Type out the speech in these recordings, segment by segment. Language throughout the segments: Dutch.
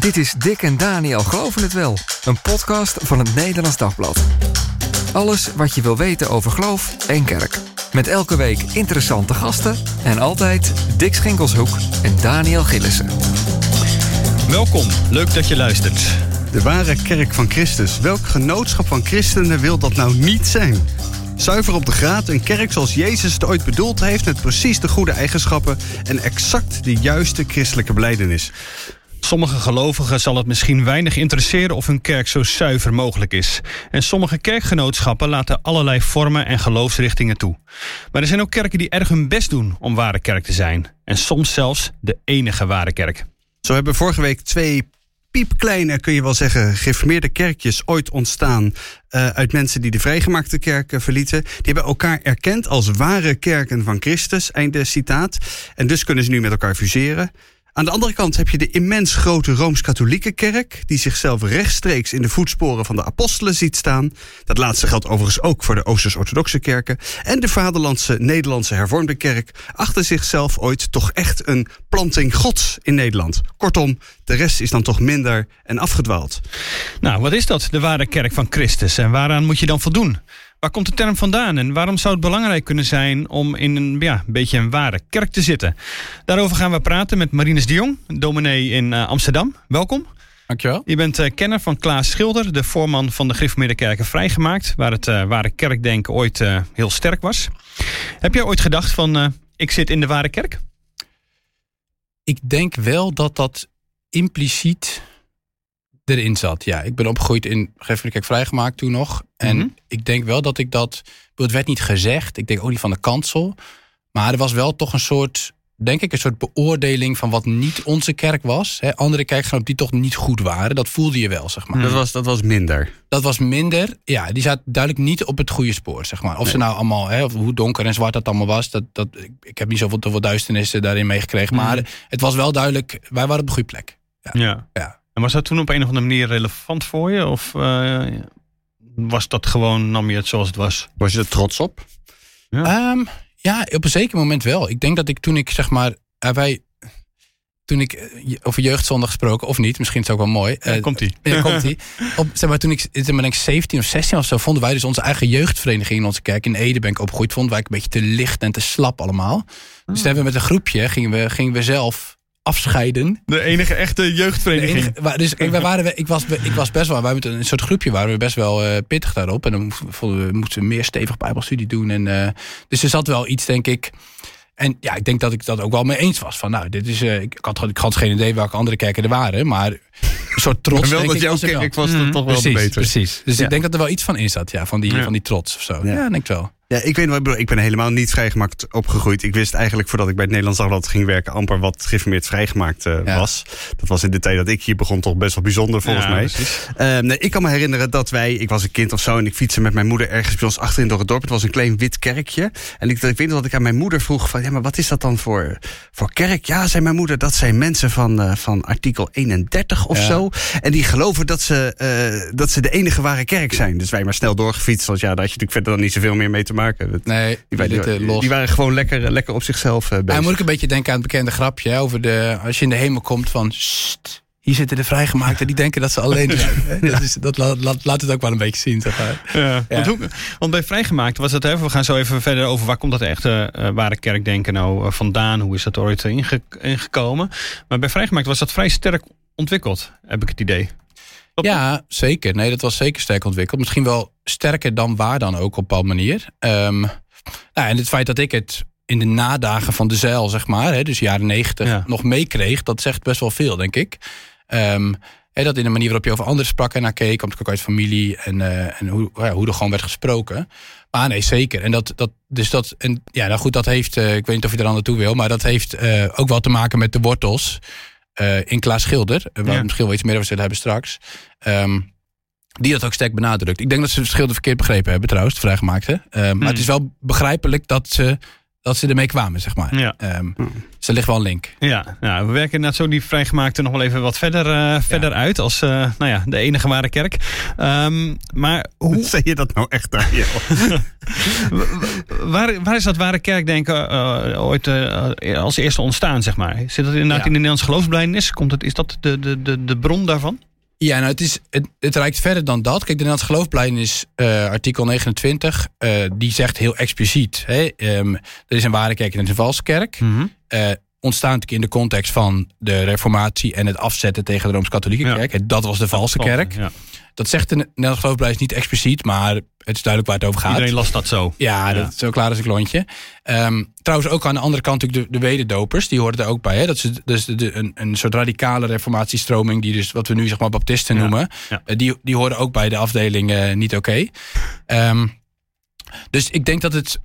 Dit is Dick en Daniel Geloven het Wel, een podcast van het Nederlands Dagblad. Alles wat je wil weten over geloof en kerk. Met elke week interessante gasten en altijd Dick Schinkelshoek en Daniel Gillissen. Welkom, leuk dat je luistert. De ware kerk van Christus. Welk genootschap van christenen wil dat nou niet zijn? Zuiver op de graad, een kerk zoals Jezus het ooit bedoeld heeft... met precies de goede eigenschappen en exact de juiste christelijke beleidenis. Sommige gelovigen zal het misschien weinig interesseren of hun kerk zo zuiver mogelijk is. En sommige kerkgenootschappen laten allerlei vormen en geloofsrichtingen toe. Maar er zijn ook kerken die erg hun best doen om ware kerk te zijn. En soms zelfs de enige ware kerk. Zo hebben vorige week twee piepkleine, kun je wel zeggen, gereformeerde kerkjes ooit ontstaan uh, uit mensen die de vrijgemaakte kerk verlieten. Die hebben elkaar erkend als ware kerken van Christus, einde citaat. En dus kunnen ze nu met elkaar fuseren. Aan de andere kant heb je de immens grote Rooms-Katholieke kerk, die zichzelf rechtstreeks in de voetsporen van de apostelen ziet staan. Dat laatste geldt overigens ook voor de Oosters-Orthodoxe kerken. En de vaderlandse Nederlandse hervormde kerk achter zichzelf ooit toch echt een planting gods in Nederland. Kortom, de rest is dan toch minder en afgedwaald. Nou, wat is dat, de ware kerk van Christus? En waaraan moet je dan voldoen? Waar komt de term vandaan en waarom zou het belangrijk kunnen zijn om in een ja, beetje een ware kerk te zitten? Daarover gaan we praten met Marines de Jong, dominee in uh, Amsterdam. Welkom. Dankjewel. Je bent uh, kenner van Klaas Schilder, de voorman van de Kerken Vrijgemaakt, waar het uh, ware kerkdenken ooit heel sterk was. Heb jij ooit gedacht van ik zit in de ware kerk? Ik denk wel dat dat impliciet erin zat. Ja, ik ben opgegroeid in Geef Kerk vrijgemaakt toen nog. En mm -hmm. ik denk wel dat ik dat. Het werd niet gezegd. Ik denk ook niet van de kansel. Maar er was wel toch een soort. Denk ik, een soort beoordeling van wat niet onze kerk was. He, andere kerkgenoten die toch niet goed waren. Dat voelde je wel, zeg maar. Dat was, dat was minder. Dat was minder. Ja, die zat duidelijk niet op het goede spoor, zeg maar. Of nee. ze nou allemaal, hè, of hoe donker en zwart dat allemaal was. Dat, dat, ik, ik heb niet zoveel, zoveel duisternissen daarin meegekregen. Mm -hmm. Maar het was wel duidelijk, wij waren op de goede plek. Ja. ja. ja. En was dat toen op een of andere manier relevant voor je? Of uh, was dat gewoon, nam je het zoals het was? Was je er trots op? Ja. Um, ja, op een zeker moment wel. Ik denk dat ik toen ik zeg maar, uh, wij, toen ik over jeugdzondag gesproken, of niet, misschien is het ook wel mooi. Uh, komt ie. Ja, komt ie. Op, zeg maar, toen ik, zeg maar, denk 17 of 16 of zo, vonden wij dus onze eigen jeugdvereniging in onze kerk. In Ede ben ik opgegroeid. Vonden wij een beetje te licht en te slap allemaal. Oh. Dus dan hebben we met een groepje, gingen we, gingen we zelf afscheiden. De enige echte jeugdvereniging. Enige, dus ik, wij waren, ik, was, ik was best wel, wij met een soort groepje waren we best wel uh, pittig daarop. En dan vonden we, moesten we meer stevig bijbelstudie doen. En, uh, dus er zat wel iets, denk ik. En ja, ik denk dat ik dat ook wel mee eens was. Van nou, dit is. Uh, ik, had, ik had geen idee welke andere kerken er waren. Maar een soort trots. wel denk dat jouw kerk was mm, toch wel precies, beter. Precies. Dus ja. ik denk dat er wel iets van in zat. Ja, van die, ja. van die trots of zo. Ja, ja denk ik wel. Ja, ik weet nog, ik, ben helemaal niet vrijgemaakt opgegroeid. Ik wist eigenlijk voordat ik bij het Nederlands Dagblad ging werken... amper wat geïnformeerd vrijgemaakt uh, ja. was. Dat was in de tijd dat ik hier begon toch best wel bijzonder volgens ja, mij. Uh, nee, ik kan me herinneren dat wij... Ik was een kind of zo en ik fietste met mijn moeder ergens bij ons achterin door het dorp. Het was een klein wit kerkje. En ik, ik weet nog dat ik aan mijn moeder vroeg van... Ja, maar wat is dat dan voor, voor kerk? Ja, zei mijn moeder, dat zijn mensen van, uh, van artikel 31 of ja. zo. En die geloven dat ze, uh, dat ze de enige ware kerk zijn. Dus wij maar snel doorgefietst. Want ja, daar had je natuurlijk verder dan niet zoveel meer mee te maken. Nee, die, die, die, los. die waren gewoon lekker, lekker op zichzelf uh, bezig. Ja, moet ik een beetje denken aan het bekende grapje over de als je in de hemel komt van. Sst, hier zitten de vrijgemaakten, die denken dat ze alleen zijn. dat, is, dat laat, laat, laat, het ook wel een beetje zien. Zeg maar. ja, ja. Want, hoe, want, bij vrijgemaakt was het even. We gaan zo even verder over waar komt dat echte uh, ware kerkdenken nou uh, vandaan? Hoe is dat ooit inge, ingekomen? Maar bij vrijgemaakt was dat vrij sterk ontwikkeld, heb ik het idee. Ja, zeker. Nee, dat was zeker sterk ontwikkeld. Misschien wel sterker dan waar dan ook op een bepaalde manier. Um, nou, en het feit dat ik het in de nadagen van de zeil, zeg maar, hè, dus jaren negentig, ja. nog meekreeg, dat zegt best wel veel, denk ik. Um, hè, dat in de manier waarop je over anderen sprak en naar keek, komt ook uit familie en, uh, en hoe, ja, hoe er gewoon werd gesproken. Maar nee, zeker. En dat, dat, dus dat, en ja, nou goed, dat heeft, uh, ik weet niet of je er aan naartoe wil, maar dat heeft uh, ook wel te maken met de wortels in Klaas Schilder, waar ja. we misschien wel iets meer over zullen hebben straks. Um, die dat ook sterk benadrukt. Ik denk dat ze het verschil verkeerd begrepen hebben, trouwens, de vrijgemaakte. Uh, maar hm. het is wel begrijpelijk dat ze dat ze ermee kwamen, zeg maar. Ja. Ehm, dus er ligt wel een link. Ja, nou, we werken inderdaad zo die vrijgemaakte nog wel even wat verder, eh, verder uit als uh, nou ja, de enige ware kerk. Um, maar hoe zeg je dat nou echt daar? waar, waar is dat ware kerkdenken uh, ooit als eerste ontstaan, zeg maar? Zit dat inderdaad ja. in de Nederlandse geloofsblijdenis? Komt het, is dat de, de, de, de bron daarvan? Ja, nou, het, is, het, het reikt verder dan dat. Kijk, de geloofblijdenis, uh, artikel 29, uh, die zegt heel expliciet: hè, um, er is een ware kerk en er is een valse kerk. Mm -hmm. uh, ontstaan natuurlijk in de context van de Reformatie en het afzetten tegen de Rooms-Katholieke ja. kerk. Dat was de valse kerk. Ja. Dat zegt de Nederlandse geloofsblijdenis niet expliciet, maar het is duidelijk waar het over gaat. Iedereen las dat zo. Ja, ja. dat is zo klaar als een klontje. Um, trouwens, ook aan de andere kant natuurlijk de, de wederdopers, die hoorden er ook bij. Hè? Dat is dus de, de, een, een soort radicale reformatiestroming, die dus wat we nu zeg maar baptisten noemen. Uh, die, die horen ook bij de afdeling uh, niet oké. Okay. Um, dus ik denk dat het.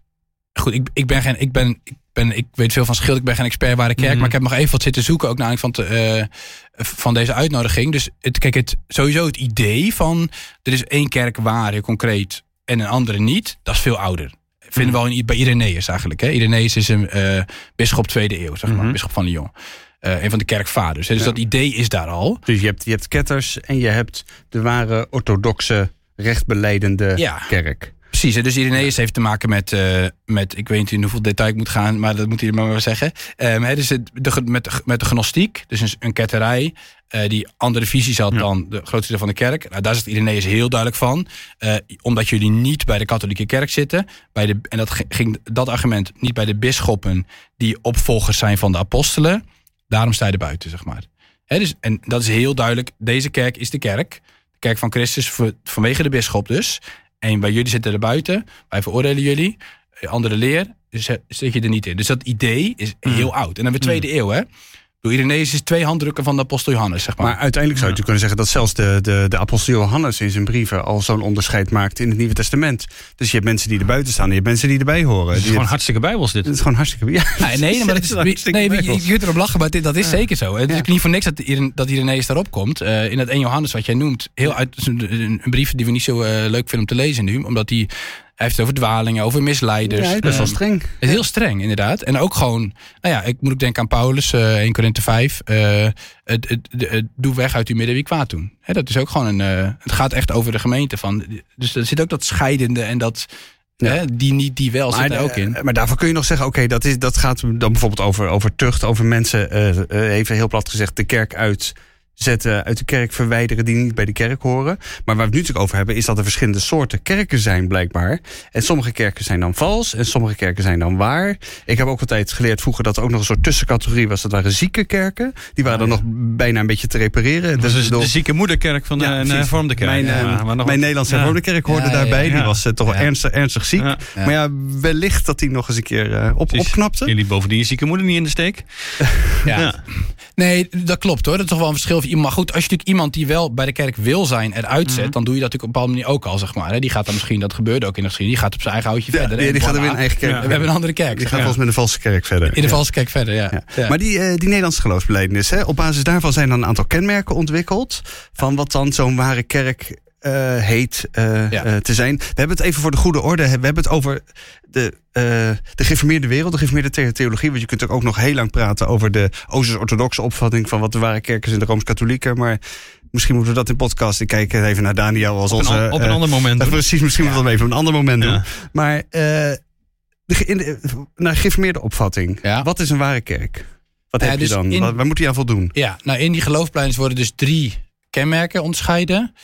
Goed, ik, ik ben geen. Ik ben, ik ben, ik weet veel van schild, ik ben geen expert ware kerk, Mhm. maar ik heb nog even wat zitten zoeken ook naar van, te, uh, van deze uitnodiging. Dus het, kijk, het, sowieso het idee van er is één kerk waar, concreet, en een andere niet, dat is veel ouder. Vinden we al in, bij Irenaeus eigenlijk. Hè? Irenaeus is een uh, bisschop tweede eeuw, zeg maar, Mhm. bisschop van Lyon. Uh, een van de kerkvaders. Hè? Dus Ja. dat idee is daar al. Dus je hebt, je hebt ketters en je hebt de ware orthodoxe rechtbeleidende Ja. kerk. Precies, dus Irenaeus heeft te maken met, uh, met, ik weet niet in hoeveel detail ik moet gaan, maar dat moet hij maar maar zeggen. Um, hè, dus het, de, met, de, met de gnostiek, dus een, een ketterij, uh, die andere visies had Ja. dan de grootste deel van de kerk. Nou, daar zegt Irenaeus heel duidelijk van. Uh, omdat jullie niet bij de katholieke kerk zitten, bij de, en dat ging dat argument niet bij de bisschoppen die opvolgers zijn van de apostelen, daarom sta je er buiten, zeg maar. Hè, dus, en dat is heel duidelijk, deze kerk is de kerk, de kerk van Christus voor, vanwege de bisschop dus. En bij jullie zitten er buiten. Wij veroordelen jullie. Andere leer. Zit je er niet in. Dus dat idee is heel oud. En dan weer tweede eeuw, hè? Door Irenaeus is twee handdrukken van de apostel Johannes, zeg maar. Maar uiteindelijk zou je kunnen zeggen dat zelfs de, de, de apostel Johannes in zijn brieven al zo'n onderscheid maakt in het Nieuwe Testament. Dus je hebt mensen die er buiten staan en je hebt mensen die erbij horen. Het is Die gewoon hartstikke bijbels dit. het is gewoon hartstikke... Ja, Nee, nee, maar dat is, Het hartstikke nee, je, bijbels. je kunt erop lachen, maar dit, dat is zeker zo. Het is niet voor niks dat, dat Irenaeus daarop komt. Eh, in dat 1 Johannes wat jij noemt, heel uit, een, een brief die we niet zo eh, leuk vinden om te lezen nu. Omdat hij heeft het over dwalingen, over misleiders. ja, hij is best wel Ehm, streng. Het is heel streng, inderdaad. En ook gewoon, nou ja, ik moet ook denken aan Paulus, eh 1 Korinthe 5. eh, doe weg uit uw midden wie kwaad doen. Hè, dat is ook gewoon een. eh, het gaat echt over de gemeente. Van, dus er zit ook dat scheidende en dat. Ja. Hè, die niet, die wel, zit er Maar, ook in. eh, maar daarvoor kun je nog zeggen, oké, dat dat, dat gaat dan bijvoorbeeld over, over tucht, over mensen, eh, eh, even heel plat gezegd, de kerk uitzetten, uit de kerk verwijderen die niet bij de kerk horen. Maar waar we het nu natuurlijk over hebben, is dat er verschillende soorten kerken zijn, blijkbaar. En sommige kerken zijn dan vals en sommige kerken zijn dan waar. Ik heb ook altijd geleerd vroeger dat er ook nog een soort tussencategorie was. Dat waren zieke kerken. Die waren dan nog bijna een beetje te repareren. Dat Dus is door- de zieke moederkerk van de, Ja, hervormde kerk. Mijn, eh, Ja, maar nog- mijn Nederlandse Ja. hervormde kerk hoorde Ja, ja, daarbij. ja. Die was eh, toch wel Ja. ernstig, ernstig ziek. Ja. Ja. Maar ja, wellicht dat hij nog eens een keer eh, op, Precies. opknapte. Jullie bovendien je zieke moeder niet in de steek. Ja. Ja. Nee, dat klopt hoor. Dat is toch wel een verschil. Iemand. Maar goed, als je natuurlijk iemand die wel bij de kerk wil zijn eruit zet, Mhm. dan doe je dat natuurlijk op een bepaalde manier ook al, zeg maar. hè. Die gaat dan misschien, dat gebeurde ook in de geschiedenis, die gaat op zijn eigen houtje Ja, verder. die, die gaat er weer een eigen kerk. Ja. We hebben een andere kerk. Die zeg gaat volgens met een valse kerk verder. In de Ja. valse kerk verder, ja. Ja. Ja. Maar die, eh, die Nederlandse geloofsbelijdenis, hè, op basis daarvan zijn dan een aantal kenmerken ontwikkeld. Van wat dan zo'n ware kerk eh, heet eh, Ja. eh, te zijn. We hebben het even voor de goede orde. We hebben het over de, de geformeerde wereld, de geformeerde the- theologie. Want je kunt ook nog heel lang praten over de Oosters-orthodoxe opvatting van wat de ware kerk is in de Rooms-Katholieke. Maar misschien moeten we dat in podcast. Ik kijk even naar Daniel als Op een, onze. an- op een ander moment. precies, misschien moeten we dat even op een ander moment doen. Maar de, de, naar geïnformeerde opvatting. Wat is een ware kerk? Wat heb dus je dan? in- Wat- waar moet hij aan voldoen? Ja, nou in die geloofpleins worden dus drie kenmerken onderscheiden.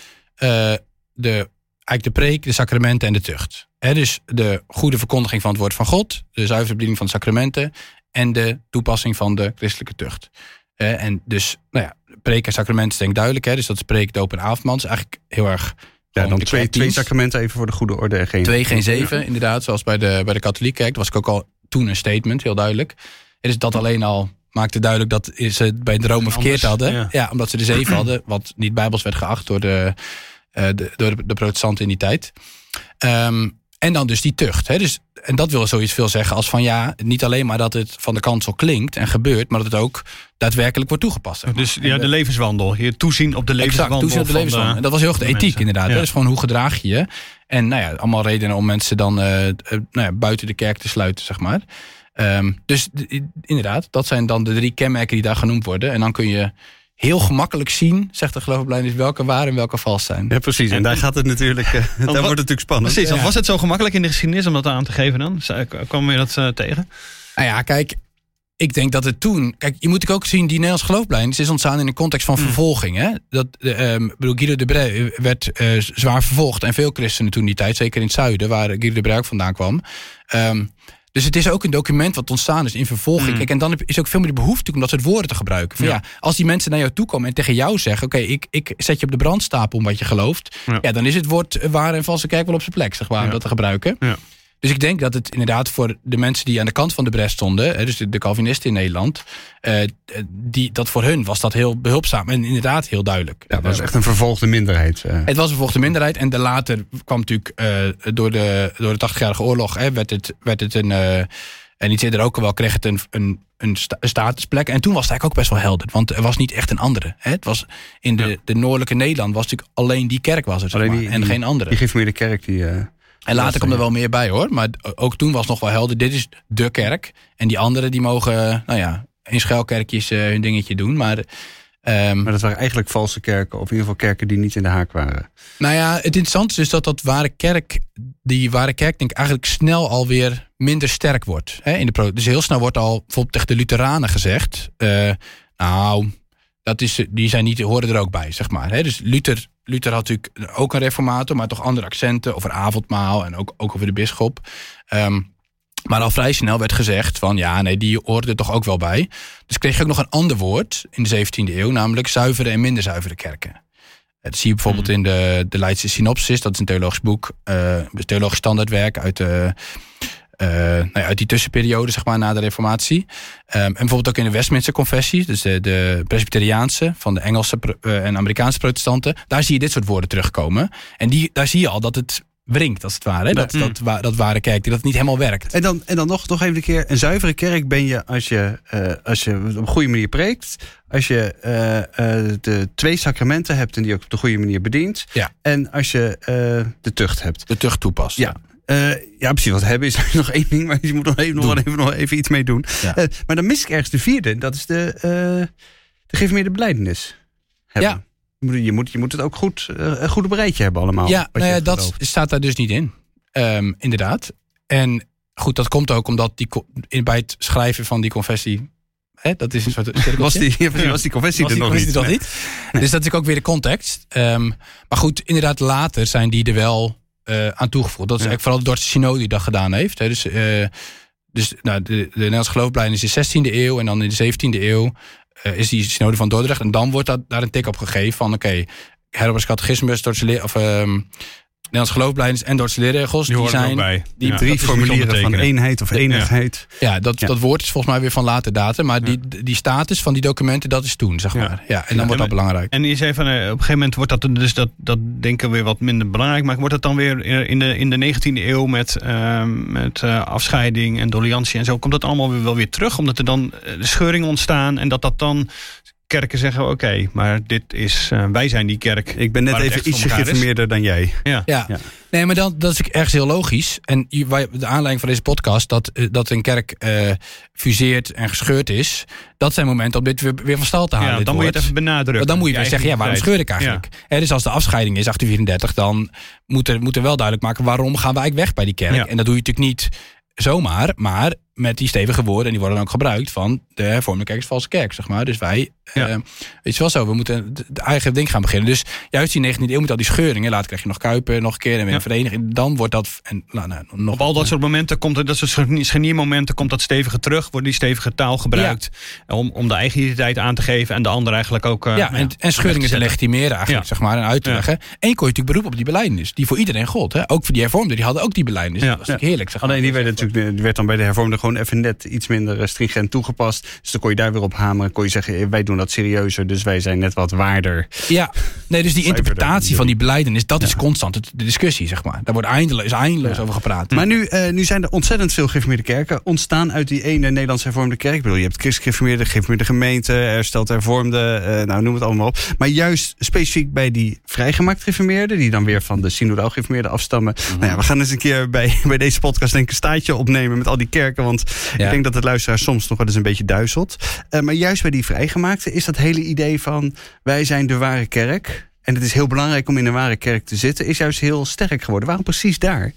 Eh, de, eigenlijk de preek, de sacramenten en de tucht. Dus de goede verkondiging van het woord van God, de zuivere bediening van de sacramenten en de toepassing van de christelijke tucht. En dus, nou ja, preek en sacramenten is denk ik duidelijk. Hè, dus dat is preek, doop en avondmaal. Is eigenlijk heel erg... Ja, dan twee, twee sacramenten even voor de goede orde. en Geen, Twee, geen zeven, inderdaad. Zoals bij de, bij de katholieke kerk. Dat was ik ook al toen een statement, heel duidelijk. En dus dat alleen al maakte duidelijk dat ze het bij de Rome verkeerd hadden. ja. Ja. omdat ze de zeven hadden. Wat niet bijbels werd geacht door de, de, door de, de protestanten in die tijd. Ehm, en dan dus die tucht. Hè? Dus, en dat wil zoiets veel zeggen als van ja, niet alleen maar dat het van de kansel klinkt en gebeurt, maar dat het ook daadwerkelijk wordt toegepast. zeg maar. Dus ja, de- de levenswandel. Je toezien op de Exact, levenswandel. toezien op de levenswandel. En dat was heel erg de ethiek mensen. inderdaad. Ja. hè. Dus gewoon hoe gedraag je je. En nou ja, allemaal redenen om mensen dan eh, eh, nou ja, buiten de kerk te sluiten, zeg maar. Ehm, dus inderdaad, dat zijn dan de drie kenmerken die daar genoemd worden. En dan kun je heel gemakkelijk zien, zegt de geloofblijdenis, welke waar en welke vals zijn. Ja, precies. En, daar gaat het natuurlijk, uh, daar wordt het natuurlijk spannend. Precies. Was het zo gemakkelijk in de geschiedenis om dat aan te geven dan? Kwam je dat uh, tegen? Nou ja, kijk, ik denk dat het toen. Kijk, je moet ook zien, die Nederlands geloofplein is ontstaan in een context van hmm. vervolging. Hè? Dat, um, bedoel, Guido de Brij werd uh, zwaar vervolgd. En veel christenen toen die tijd, zeker in het zuiden, waar Guido de Brij ook vandaan kwam. Um, dus het is ook een document wat ontstaan is in vervolging. Hmm. Kijk, en dan is ook veel meer de behoefte om dat soort woorden te gebruiken. Van, ja. als die mensen naar jou toe komen en tegen jou zeggen: Oké, ik, ik zet je op de brandstapel om wat je gelooft. Ja. dan is het woord waar en valse kerk wel op zijn plek, zeg maar, om dat te gebruiken. Ja. Dus ik denk dat het inderdaad voor de mensen die aan de kant van de bres stonden, dus de, Calvinisten in Nederland, uh, die, dat voor hun was dat heel behulpzaam en inderdaad heel duidelijk. Ja, het was echt een vervolgde minderheid. Uh. Het was een vervolgde minderheid en de later kwam natuurlijk uh, door, de, door de 80-jarige oorlog, hè, werd, het, werd het een, en iets eerder ook wel, kreeg het een, een, een, statusplek. En toen was het eigenlijk ook best wel helder, want er was niet echt een andere. Hè. Het was in de, de noordelijke Nederland was natuurlijk alleen die kerk was er, zeg maar, en geen andere. Die geeft meer de kerk die... En later komt er wel meer bij hoor. Maar ook toen was nog wel helder. Dit is de kerk. En die anderen die mogen, nou ja, in schuilkerkjes uh, hun dingetje doen. Maar, um, maar dat waren eigenlijk valse kerken. Of in ieder geval kerken die niet in de haak waren. Nou ja, het interessante is dus dat dat ware kerk, die ware kerk denk ik eigenlijk snel alweer minder sterk wordt. Hè, in de dus heel snel wordt al bijvoorbeeld tegen de Lutheranen gezegd. Uh, nou, dat is, die zijn niet, horen er ook bij, zeg maar. Hè? Dus Luther, Luther had natuurlijk ook een reformator, maar toch andere accenten over avondmaal en ook, ook over de bisschop. Um, maar al vrij snel werd gezegd van ja, nee, die hoorde er toch ook wel bij. Dus kreeg je ook nog een ander woord in de 17e eeuw, namelijk zuivere en minder zuivere kerken. Dat zie je bijvoorbeeld hmm. in de, de Leidse Synopsis, dat is een theologisch boek, uh, een theologisch standaardwerk uit de nou ja, uit die tussenperiode, zeg maar, na de Reformatie. Um, en bijvoorbeeld ook in de Westminster Confessie, dus de, de Presbyteriaanse van de Engelse uh, en Amerikaanse protestanten, daar zie je dit soort woorden terugkomen. En die, daar zie je al dat het wringt, als het ware. Dat, dat, dat, dat ware kerk, dat het niet helemaal werkt. En dan, en dan nog, nog even een keer, een zuivere kerk ben je als je, uh, als je op een goede manier preekt. Als je uh, uh, de twee sacramenten hebt en die ook op de goede manier bedient. Ja. En als je de tucht hebt. De tucht toepast. Ja. Uh, ja, precies. Wat hebben is nog één ding, maar je moet nog even, nog even, nog even iets mee doen. Ja. Uh, maar dan mis ik ergens de vierde. Dat is de, uh, de geef meer de beleidenis. Ja. Je moet, je moet het ook goed, een goede bereidje hebben allemaal. Ja, nou ja dat staat daar dus niet in. Um, inderdaad. En goed, dat komt ook omdat die, in, bij het schrijven van die confessie Hè, dat is een soort was die, ja, was die confessie was er nog niet. nog niet? Dus dat is ook weer de context. Um, maar goed, inderdaad, later zijn die er wel uh, aan toegevoegd. Dat is eigenlijk vooral de Dordtse Synode die dat gedaan heeft. Hè. Dus, uh, dus nou, de, de Nederlandse geloofplein is in de 16e eeuw en dan in de 17e eeuw uh, is die Synode van Dordrecht. En dan wordt dat, daar een tik op gegeven van oké, okay, Herberts catechismus, Dordtse of um, Nederlands geloofbeleidens en Duitse leerregels. Die, die zijn bij. Die drie formulieren van eenheid of enigheid. Ja, dat, dat woord is volgens mij weer van later datum. Maar die, die status van die documenten, dat is toen, zeg maar. Ja, en dan wordt dat belangrijk. En je zei van, uh, op een gegeven moment wordt dat dus dat, dat denken we weer wat minder belangrijk. Maar wordt dat dan weer in de, in de 19e eeuw met, uh, met uh, afscheiding en doliantie en zo, komt dat allemaal weer wel weer terug? Omdat er dan scheuringen ontstaan en dat dat dan kerken zeggen: oké, maar dit is, uh, wij zijn die kerk. Ik ben net even iets geïnformeerder dan jij. Ja. ja. Nee, maar dan, dat is ergens heel logisch. En de aanleiding van deze podcast, dat, eh, dat een kerk uh, fuseert en gescheurd is, dat zijn momenten om dit weer, weer van stal te halen. Ja, dan moet je het even benadrukken. Dan moet je weer zeggen: ja, waarom scheur ik eigenlijk? Ja. dus als de afscheiding is 1834, dan moet er, moet er wel duidelijk maken waarom gaan wij eigenlijk weg bij die kerk. En dat doe je natuurlijk niet zomaar, maar met die stevige woorden, en die worden dan ook gebruikt van de hervormde kerk is valse kerk, zeg maar. Dus wij, ja. uh, weet je wel zo, we moeten het eigen ding gaan beginnen. Dus juist die 19e eeuw met al die scheuringen, later krijg je nog Kuipen nog een keer en weer een vereniging, dan wordt dat... En, nou, nou, nog, Op al dat soort momenten komt er, dat soort scheniermomenten, komt dat stevige terug, wordt die stevige taal gebruikt om, om de eigen identiteit aan te geven en de andere eigenlijk ook... Uh, ja, en, en scheuringen te legitimeren eigenlijk, zeg maar, en uit te leggen. En je kon je natuurlijk beroep op die beleidnis, die voor iedereen gold. Hè? Ook voor die hervormden, die hadden ook die beleidnis. Dat was natuurlijk heerlijk, zeg maar. Alleen die werd natuurlijk, die werd dan bij de hervormden gewoon even net iets minder stringent toegepast. Dus dan kon je daar weer op hameren. Kon je zeggen, eh, wij doen dat serieuzer, dus wij zijn net wat waarder. Ja, nee, dus die interpretatie van die beleidenis, dat is constant de discussie, zeg maar. Daar wordt eindeloos, eindeloos over gepraat. Maar nu, uh, nu zijn er ontzettend veel gereformeerde kerken ontstaan uit die ene Nederlands hervormde kerk. Ik bedoel, je hebt christelijk gereformeerde, gemeente, hersteld hervormde, uh, nou noem het allemaal op. Maar juist specifiek bij die vrijgemaakt gereformeerden, die dan weer van de synodaal gereformeerde afstammen. Mhm. Nou ja, we gaan eens een keer bij, bij deze podcast denk ik een staatje opnemen met al die kerken, Want Ja. ik denk dat het luisteraar soms nog wel eens een beetje duizelt. Eh, maar juist bij die vrijgemaakte is dat hele idee van... wij zijn de ware kerk... En het is heel belangrijk om in een ware kerk te zitten, is juist heel sterk geworden. Waarom precies daar?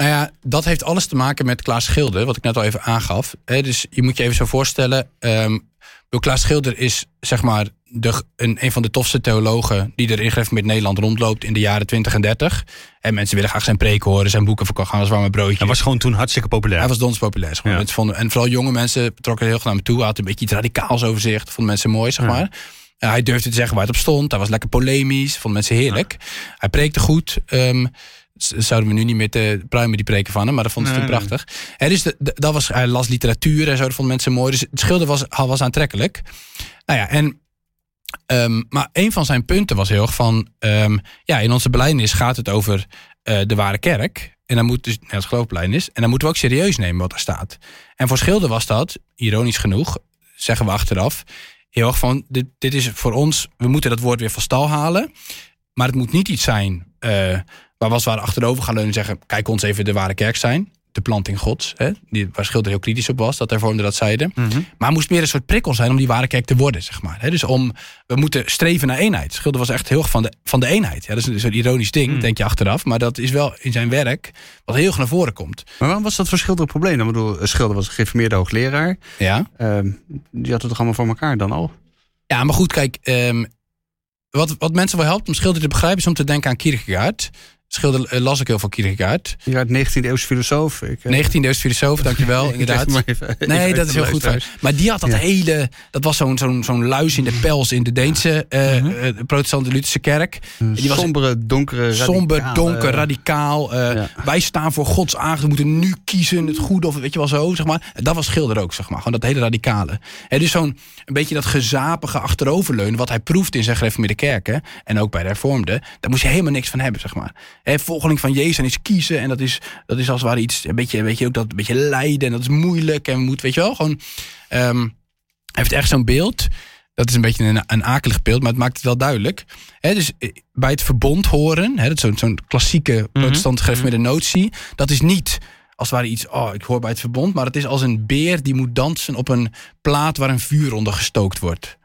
Nou ja, dat heeft alles te maken met Klaas Schilder, wat ik net al even aangaf. Dus je moet je even zo voorstellen. bedoel, Klaas Schilder is zeg maar de, een, een van de tofste theologen die er in met Nederland rondloopt in de jaren 20 en 30. En mensen willen graag zijn preek horen, zijn boeken verkocht gaan als warme broodje. Hij was gewoon toen hartstikke populair. Hij was dons populair. Zeg maar. Ja. Mensen vonden, en vooral jonge mensen trokken er heel graag naar hem toe. Hij had een beetje iets radicaals over zich. Dat vonden mensen mooi, zeg Ja. maar. Hij durfde te zeggen waar het op stond. Hij was lekker polemisch. Vonden mensen heerlijk. Hij preekte goed. Ehm, zouden we nu niet meer te pruimen die preken van hem. Maar dat vonden ze Nee, toen prachtig. Hè, dus de- de- dat was, hij las literatuur en zo. Dat vonden mensen mooi. Dus het schilder was, was aantrekkelijk. Nou ja, en... ehm, maar een van zijn punten was heel erg van... ehm, ja, in onze belijdenis gaat het over eh, de ware kerk. En dan moet dus, net als geloofbelijdenis. En dan moeten we ook serieus nemen wat er staat. En voor Schilder was dat, ironisch genoeg, zeggen we achteraf, heel erg van, dit, dit is voor ons, we moeten dat woord weer van stal halen. Maar het moet niet iets zijn eh, waar we als het ware achterover gaan leunen en zeggen, kijk ons even de ware kerk zijn. De planting gods, hè, die, waar Schilder heel kritisch op was, dat hervormden dat zeiden. Maar het moest meer een soort prikkel zijn om die ware kerk te worden, zeg maar. Hè. Dus om, we moeten streven naar eenheid. Schilder was echt heel erg van de, van de eenheid. Ja, dat is een soort ironisch ding, denk je achteraf. Maar dat is wel in zijn werk wat heel erg naar voren komt. Maar waarom was dat voor Schilder een probleem? Ik bedoel, Schilder was een geïnformeerde hoogleraar. Ja. Ehm, die had het toch allemaal voor elkaar dan al? Ja, maar goed, kijk. ehm, wat, wat mensen wel helpt om Schilder te begrijpen... is om te denken aan Kierkegaard. Schilder eh, las ik heel veel Kierkegaard. Ja, 19e eeuwse filosoof. Ik, eh, 19e eeuwse filosoof, dankjewel, inderdaad. even- even Nee, dat is heel goed. Maar die had dat Ja. hele... Dat was zo'n zo'n zo'n luis in de pels in de Deense eh eh, protestante Lutherse kerk. Een Die was sombere, donkere, Somber, donker, radicaal. Ja. Wij staan voor Gods aangezicht. We moeten nu kiezen het goede of weet je wel zo, zeg maar. En dat was Schilder ook, zeg maar. Gewoon dat hele radicale. En dus zo'n een beetje dat gezapige achteroverleunen... wat hij proeft in zijn gereformeerde kerken... en ook bij de hervormden... daar moest je helemaal niks van hebben, zeg maar. Hè, volgeling van Jezus en iets kiezen... en dat is, dat is als het ware iets... een beetje, weet je, ook dat een beetje lijden... en dat is moeilijk en we moeten, weet je wel, gewoon... ehm, hij heeft echt zo'n beeld... Dat is een beetje een, een akelig beeld, maar het maakt het wel duidelijk. Hè, dus eh, bij het verbond horen, hè, dat is zo'n zo'n klassieke protestant gereformeerde notie, dat is niet als het ware iets, oh, ik hoor bij het verbond, maar het is als een beer die moet dansen op een plaat waar een vuur onder gestookt wordt.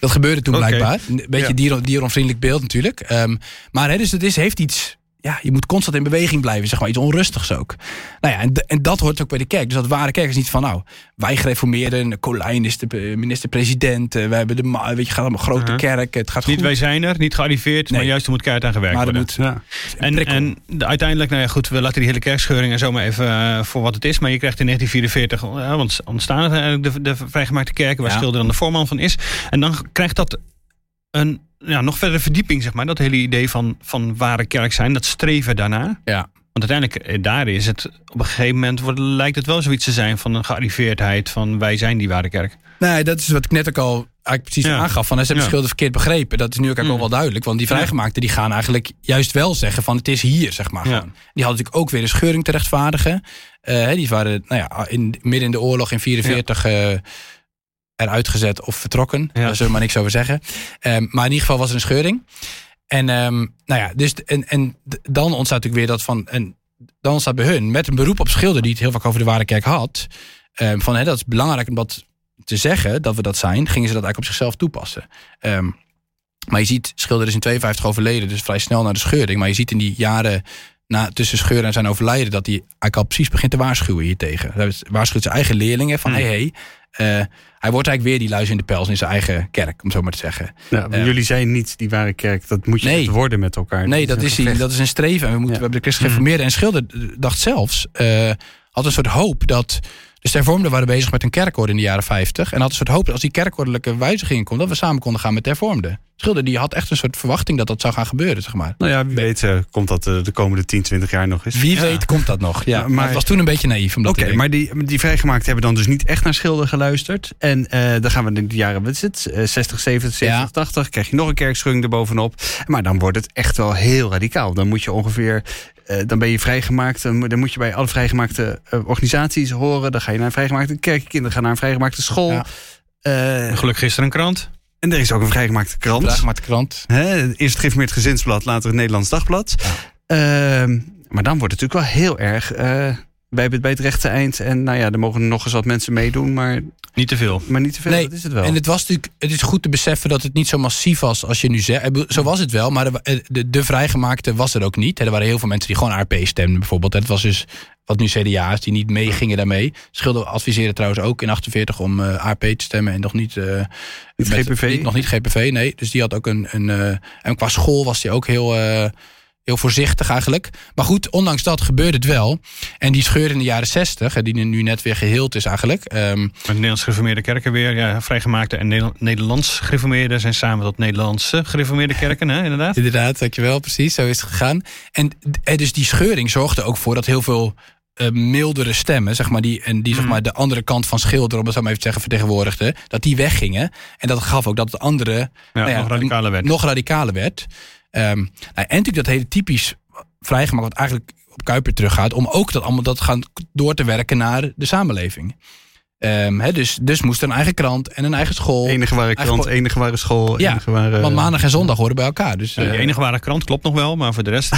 Dat gebeurde toen blijkbaar. Een beetje Ja. dier, dieronvriendelijk beeld natuurlijk. Ehm, maar hè, dus het is, heeft iets. Ja, je moet constant in beweging blijven, zeg maar. Iets onrustigs ook. Nou ja, en, en dat hoort ook bij de kerk. Dus dat ware kerk is niet van, nou, wij gereformeerden. Colijn is de minister-president. eh, We hebben de, weet je, gaat allemaal grote kerk. Het gaat Niet wij zijn er, niet gearriveerd, maar juist er moet keihard aan gewerkt maar er worden. moet Ja. En, en de- uiteindelijk, nou ja, goed, we laten die hele kerkscheuring en zo maar even eh, voor wat het is. Maar je krijgt in 1944, eh, want ontstaan de, de vrijgemaakte kerken, waar Ja. Schilder dan de voorman van is. En dan krijgt dat een ja, nog verdere verdieping, zeg maar. Dat hele idee van, van ware kerk zijn, dat streven daarna. Ja. Want uiteindelijk, eh, daar is het, op een gegeven moment wordt, lijkt het wel zoiets te zijn van een gearriveerdheid van wij zijn die ware kerk. Nee, dat is wat ik net ook al eigenlijk precies Ja. aangaf. Van, ze hebben Ja. Schilder verkeerd begrepen. Dat is nu ook eigenlijk Mm. al wel duidelijk. Want die vrijgemaakten die gaan eigenlijk juist wel zeggen van het is hier, zeg maar. Ja. Gewoon. Die hadden natuurlijk ook weer een scheuring te rechtvaardigen. Eh, die waren nou ja, in, midden in de oorlog in 44 eh, eruit gezet of vertrokken. Ja. Daar zullen we maar niks over zeggen. Ehm, maar in ieder geval was er een scheuring. En, ehm, nou ja, dus, en, en dan ontstaat natuurlijk weer dat van... En dan ontstaat bij hun, met een beroep op Schilder... die het heel vaak over de ware kerk had... ehm, van hè, dat is belangrijk om dat te zeggen, dat we dat zijn... gingen ze dat eigenlijk op zichzelf toepassen. Maar je ziet, Schilder is in 52 overleden... dus vrij snel naar de scheuring. Maar je ziet in die jaren na, tussen scheuren en zijn overlijden... dat hij eigenlijk al precies begint te waarschuwen hiertegen. Hij waarschuwt zijn eigen leerlingen van... Hmm. hé, hey, hey, eh, hij wordt eigenlijk weer die luis in de pels in zijn eigen kerk... om zo maar te zeggen. Ja, Ja. Jullie zijn niet die ware kerk. Dat moet je Nee. echt worden met elkaar. Nee, dat is, gevecht. dat is een streven. En we, moeten, Ja. we hebben de christen gereformeerden. En Schilder dacht zelfs, eh, had een soort hoop dat... Dus de hervormden waren bezig met een kerkorde in de jaren 50. En had een soort hoop dat als die kerkordelijke wijzigingen komt... dat we samen konden gaan met de hervormden. Schilder die had echt een soort verwachting dat dat zou gaan gebeuren, zeg maar. Nou ja, wie weet eh, komt dat eh, de komende 10, 20 jaar nog eens. Wie Ja. weet komt dat nog. Ja, Ja, maar, maar- het was toen een beetje naïef. om dat Oké, maar die, die vrijgemaakt hebben dan dus niet echt naar Schilder geluisterd. En eh, dan gaan we in de jaren, wat is het? Eh, 60, 70, 70, Ja. 80. Krijg je nog een kerkscheuring erbovenop. Maar dan wordt het echt wel heel radicaal. Dan moet je ongeveer, dan ben je vrijgemaakt. Dan, moet- dan moet je bij alle vrijgemaakte organisaties horen. Dan ga je naar een vrijgemaakte kerk. Kinderen gaan naar een vrijgemaakte school. Ja. Eh, Gelukkig gisteren een krant. en er is ook een vrijgemaakte krant. De krant. Hè, eerst het Geïnformeerd Gezinsblad, later het Nederlands Dagblad. Ja. Ehm, maar dan wordt het natuurlijk wel heel erg... eh, wij hebben het bij het rechte eind. En nou ja, er mogen nog eens wat mensen meedoen, maar, Niet te veel. maar niet te veel. Nee, dat is het wel. En het was natuurlijk, het is goed te beseffen dat het niet zo massief was als je nu zegt. Zo was het wel, maar de, eh, de, de vrijgemaakte was er ook niet. Er waren heel veel mensen die gewoon ARP stemden bijvoorbeeld. Het was dus wat nu CDA is, die niet meegingen daarmee. Schilder adviseerde trouwens ook in 48 om eh ARP te stemmen en nog niet, eh, Niet met- GPV? niet- nog niet GPV, nee. Dus die had ook een. een eh, en qua school was die ook heel. Heel voorzichtig eigenlijk. Maar goed, ondanks dat gebeurde het wel. En die scheur in de jaren 60, hè, die nu net weer geheeld is eigenlijk. ehm, Met Nederlands gereformeerde kerken weer. Ja, vrijgemaakte en Nederla- Nederlands gereformeerde zijn samen tot Nederlandse gereformeerde kerken, hè, inderdaad. Inderdaad, dankjewel. Precies, zo is het gegaan. En eh, dus die scheuring zorgde ook voor dat heel veel eh, mildere stemmen, zeg maar, die, en die zeg Mhm. maar, de andere kant van Schilder, om het zo maar even te zeggen, vertegenwoordigden, dat die weggingen. En dat gaf ook dat het andere Ja, nou ja, nog radicaler werd. nog radicaler werd. Ehm, nou, en natuurlijk dat hele typisch vrijgemaakt, wat eigenlijk op Kuiper teruggaat, om ook dat allemaal dat gaan door te werken naar de samenleving. Ehm, hè, dus, dus moest er een eigen krant en een eigen school. enige ware krant, enige ware school, Ja, enige ware... want maandag en zondag horen bij elkaar. Dus Ja, die eh, enige ware krant klopt nog wel, maar voor de rest.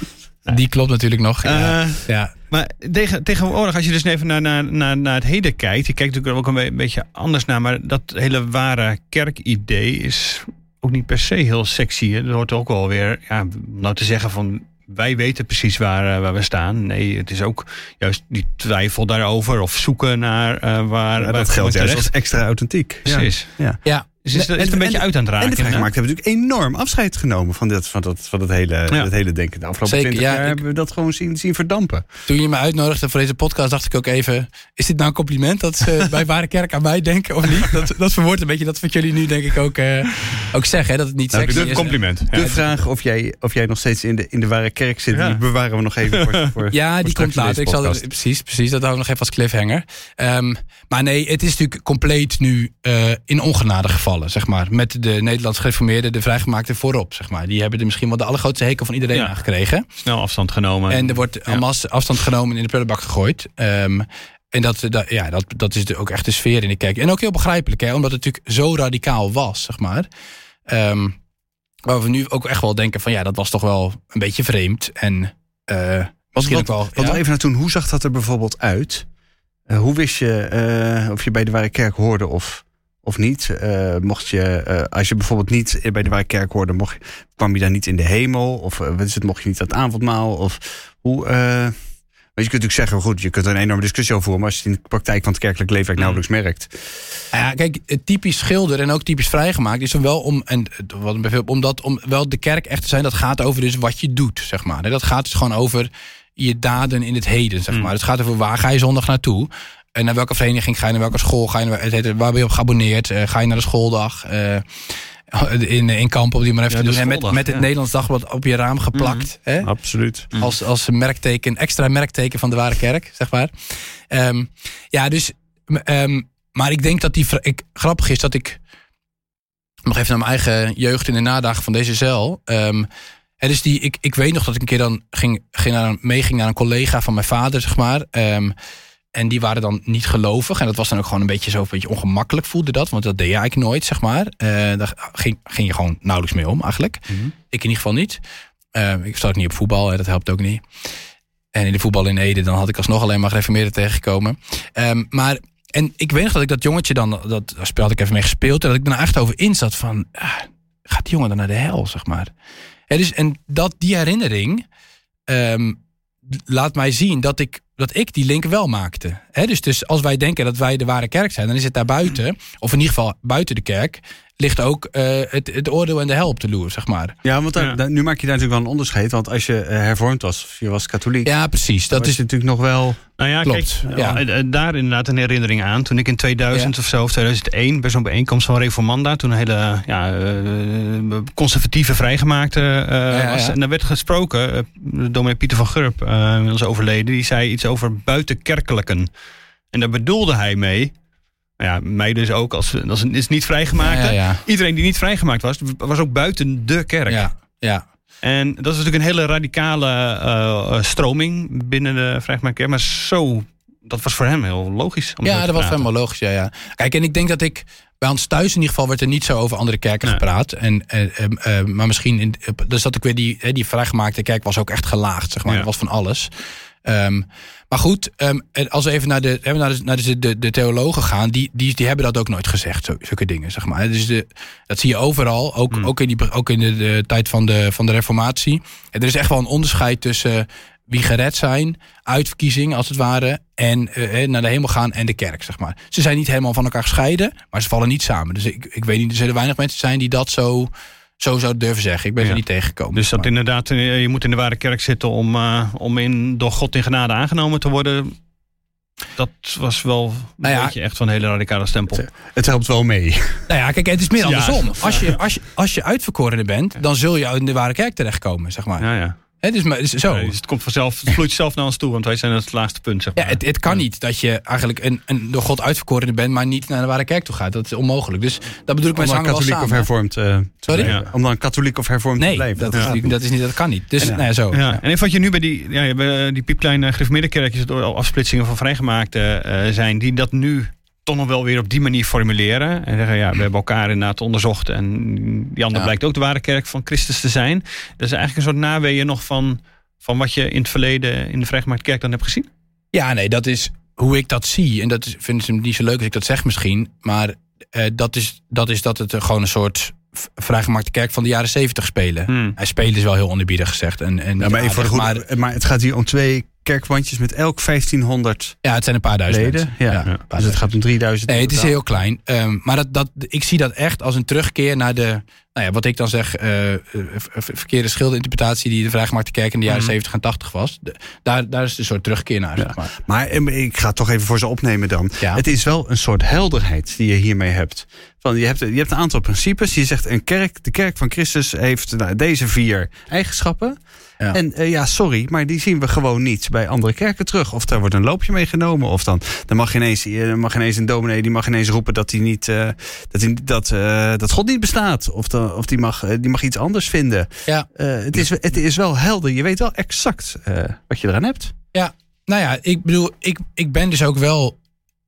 die klopt natuurlijk nog. ja. Eh, ja. Maar tegen, tegenwoordig, als je dus even naar, naar, naar, naar het heden kijkt, je kijkt natuurlijk ook een be- beetje anders naar, maar dat hele ware kerkidee is ook niet per se heel sexy. hè. Er hoort ook wel weer, ja, om nou te zeggen van wij weten precies waar, eh, waar we staan. Nee, het is ook juist die twijfel daarover of zoeken naar eh, waar, Ja, dat het geldt juist als extra authentiek. Ja. Precies. Ja. ja. Dus is, het- is het een En- beetje en- uit aan het raken. En de hè? vrijgemaakten hebben natuurlijk enorm afscheid genomen van, dit, van, dat, van dat, hele, dat hele denken. De afgelopen Zeker, 20 ja, jaar ik- hebben we dat gewoon zien, zien verdampen. Toen je me uitnodigde voor deze podcast, dacht ik ook even: is dit nou een compliment dat ze bij Ware Kerk aan mij denken of niet? Dat, dat verwoordt een beetje dat wat jullie nu denk ik ook, eh, ook zeggen, hè, dat het niet Nou, sexy Een is. compliment. Ja. De vraag of jij, of jij nog steeds in de, in de ware kerk zit, Ja. die bewaren we nog even voor, voor Ja, voor die komt later. Ik zal, precies, precies, dat hou ik nog even als cliffhanger. Ehm, maar nee, het is natuurlijk compleet nu eh, in ongenade zeg maar. Met de Nederlands gereformeerden, de vrijgemaakte voorop, zeg maar. Die hebben er misschien wel de allergrootste hekel van iedereen Ja. aan gekregen. Snel afstand genomen. En er wordt masse afstand genomen en in de prullenbak gegooid. Ehm, en dat, dat, ja, dat, dat is de- ook echt de sfeer in de kerk. En ook heel begrijpelijk, hè, omdat het natuurlijk zo radicaal was, zeg maar. Ehm, waar we nu ook echt wel denken van ja, dat was toch wel een beetje vreemd. En eh misschien ook wel... Wat ja. even naar toen, hoe zag dat er bijvoorbeeld uit? Eh, hoe wist je eh, of je bij de ware kerk hoorde of, of niet? Eh, mocht je, eh, als je bijvoorbeeld niet bij de ware kerk hoorde, mocht, je- kwam je dan niet in de hemel? Of eh, wat is het, mocht je niet het avondmaal? Of hoe... je kunt natuurlijk zeggen, goed, je kunt er een enorme discussie over voeren, maar als je het in de praktijk van het kerkelijk leven eigenlijk nauwelijks merkt. Ja, kijk, het typisch schilder en ook typisch vrijgemaakt is er wel om, en wat veel- om dat om wel de kerk echt te zijn, dat gaat over dus wat je doet, zeg maar. Dat gaat dus gewoon over je daden in het heden, zeg maar. Het gaat over waar ga je zondag naartoe? En naar welke vereniging ga je, naar welke school ga je, naar- het heet, waar ben je op geabonneerd? Eh, ga je naar de schooldag? Eh, in, in kampen op die maar even Ja, te doen. En met, met het ja. Nederlands dagblad op je raam geplakt. Hè? Absoluut. Als, als een merkteken, extra merkteken van de ware kerk, zeg maar. Ehm, ja, dus. ehm, maar ik denk dat die. Ik, grappig is dat ik. Nog even naar mijn eigen jeugd in de nadagen van deze cel. Hè, dus die, ik, ik weet nog dat ik een keer dan ging, ging naar een, meeging naar een collega van mijn vader, zeg maar. En die waren dan niet gelovig. En dat was dan ook gewoon een beetje zo een beetje ongemakkelijk voelde dat. Want dat deed je eigenlijk nooit, zeg maar. Eh, daar ging, ging je gewoon nauwelijks mee om, eigenlijk. Ik in ieder geval niet. Ehm, ik zat ook niet op voetbal, hè, dat helpt ook niet. En in de voetbal in Ede, dan had ik alsnog alleen maar gereformeerden tegengekomen. Ehm, maar, en ik weet nog dat ik dat jongetje dan, dat speel had ik even mee gespeeld. En dat ik dan echt over in zat van, ah, gaat die jongen dan naar de hel, zeg maar. Hè, dus, en dat, die herinnering ehm, laat mij zien dat ik, dat ik die link wel maakte. Hè, dus, dus als wij denken dat wij de ware kerk zijn, dan is het daar buiten, of in ieder geval buiten de kerk, ligt ook eh, het, het oordeel en de hel op de loer, zeg maar. Ja, want daar, Ja. daar- nu maak je daar natuurlijk wel een onderscheid. Want als je eh, hervormd was, of je was katholiek, Ja, precies. dat is natuurlijk nog wel... Nou ja, Klopt, kijk, ja. eh, daar inderdaad een herinnering aan. Toen ik in 2000 Ja. of zo, of 2001, bij zo'n bijeenkomst van Reformanda, toen een hele ja, eh, conservatieve vrijgemaakte eh, ja, was. ja. En daar werd gesproken, uh, dominee Pieter van Gurp, eh inmiddels overleden, die zei iets over buitenkerkelijken. En daar bedoelde hij mee, ja, mij dus ook, als, als een, is niet. Ja, ja, Iedereen die niet vrijgemaakt was, was ook buiten de kerk. ja. ja. En dat is natuurlijk een hele radicale eh, eh, stroming binnen de vrijgemaakte kerk. Maar zo, dat was voor hem heel logisch. Om Ja, dat was helemaal logisch. Ja, ja. Kijk, en ik denk dat ik bij ons thuis in ieder geval werd er niet zo over andere kerken Nee. gepraat. En, eh, maar misschien, in, dus dat ik weer die, die vrijgemaakte kerk was ook echt gelaagd, zeg maar. Dat was van alles. Ehm, maar goed, en als we even naar de, naar de, naar de, de, de theologen gaan, die, die, die hebben dat ook nooit gezegd, zo, zulke dingen, zeg maar. Dus de, dat zie je overal, ook, Hmm. ook in, die, ook in de, de tijd van de, van de Reformatie. En er is echt wel een onderscheid tussen wie gered zijn, uitverkiezing als het ware, en eh, naar de hemel gaan en de kerk, zeg maar. Ze zijn niet helemaal van elkaar gescheiden, maar ze vallen niet samen. Dus ik, ik weet niet, er zullen weinig mensen zijn die dat zo, zo zouden durven zeggen. Ik ben Ja. er niet tegengekomen. Dus dat Maar- inderdaad, eh, je moet in de ware kerk zitten om, eh, om in, door God in genade aangenomen te worden. Dat was wel een Nou ja. beetje echt van een hele radicale stempel. Het helpt wel mee. Nou ja, kijk, het is meer Ja. andersom. Als je, als je, als je uitverkorene bent, dan zul je in de ware kerk terechtkomen, zeg maar. Ja, ja. Dus, maar, dus zo. Nee, dus het komt vanzelf, het vloeit zelf naar ons toe, want wij zijn het laagste punt. Zeg Ja, maar. het, het kan niet dat je eigenlijk een, een door God uitverkorene bent, maar niet naar de ware kerk toe gaat. Dat is onmogelijk. Dus dat bedoel ik met katholiek of hervormd eh, te Sorry? Ja. Om dan katholiek of hervormd te Nee, blijven. dat, is, dat, is niet, dat kan niet. Dus En, nou ja, zo. Ja, en wat je nu bij die, ja, bij die piepkleine door afsplitsingen van vrijgemaakte eh, zijn, die dat nu toch nog wel weer op die manier formuleren. En zeggen, ja, we hebben elkaar inderdaad onderzocht en die ander Ja. blijkt ook de ware kerk van Christus te zijn. Dat is eigenlijk een soort naweeën nog van, van wat je in het verleden in de vrijgemaakte kerk dan hebt gezien. Ja, nee, dat is hoe ik dat zie. En dat is, vinden ze niet zo leuk als ik dat zeg misschien. Maar eh, dat, is, dat is dat het gewoon een soort vrijgemaakte kerk van de jaren zeventig spelen. Hmm. Hij spelen is wel heel onerbiedig gezegd. En, en Ja, maar, even voor de aardig, goede, maar- maar, het gaat hier om twee kerkbandjes met elk 1500 ja, het zijn een paar duizend leden. Ja. Dus het gaat om 3000. Nee, het is heel klein. Ehm, maar dat, dat, ik zie dat echt als een terugkeer naar de, nou ja, wat ik dan zeg, ver- verkeerde schilderinterpretatie die de vrijgemaakte kerk in de jaren Mhm. 70 en 80 was. De- daar, daar is een soort terugkeer naar, Ja. zeg maar. Maar eh, ik ga het toch even voor ze opnemen dan. Ja. Het is wel een soort helderheid die je hiermee hebt. Van, je, hebt je hebt een aantal principes. Je zegt een kerk, de kerk van Christus heeft nou, deze vier eigenschappen. Ja. En eh, ja, sorry, maar die zien we gewoon niet bij andere kerken terug. Of daar wordt een loopje mee genomen. Of dan, dan mag, ineens, eh, mag ineens een dominee die mag ineens roepen dat, hij niet, eh, dat, hij, dat, dat God niet bestaat. Of, dan, of die, mag, die mag iets anders vinden. Ja. Het, is, het is wel helder. Je weet wel exact wat je eraan hebt. Nou ja, ik bedoel, ik, ik ben dus ook wel.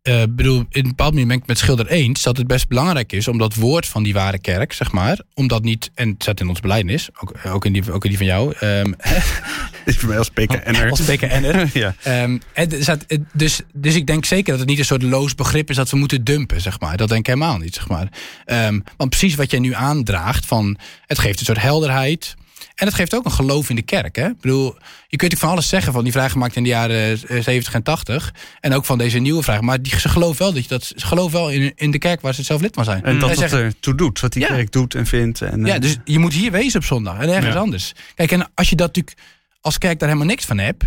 Eh bedoel, in een bepaald moment ben ik met Schilder eens dat het best belangrijk is om dat woord van die ware kerk, zeg maar, om dat niet, en het staat in ons beleidnis, ook, ook, in, die, ook in die van jou, ehm, is voor mij als PKN'er. als PKN'er. ja. Ehm, het- dus, dus ik denk zeker dat het niet een soort loos begrip is dat we moeten dumpen, zeg maar. Dat denk ik helemaal niet, zeg maar. Ehm, want precies wat jij nu aandraagt, van, het geeft een soort helderheid. En het geeft ook een geloof in de kerk. Hè? Ik bedoel, je kunt van alles zeggen van die vrijgemaakt in de jaren eh, 70 en 80. En ook van deze nieuwe vraag. Maar die, ze geloven wel dat je dat ze geloven wel in, in de kerk waar ze zelf lid van zijn. En dat het zeggen- ertoe doet, wat die Ja. kerk doet en vindt. En, ja, eh, dus je moet hier wezen op zondag en ergens Ja. anders. Kijk, en als je dat natuurlijk als kerk daar helemaal niks van hebt,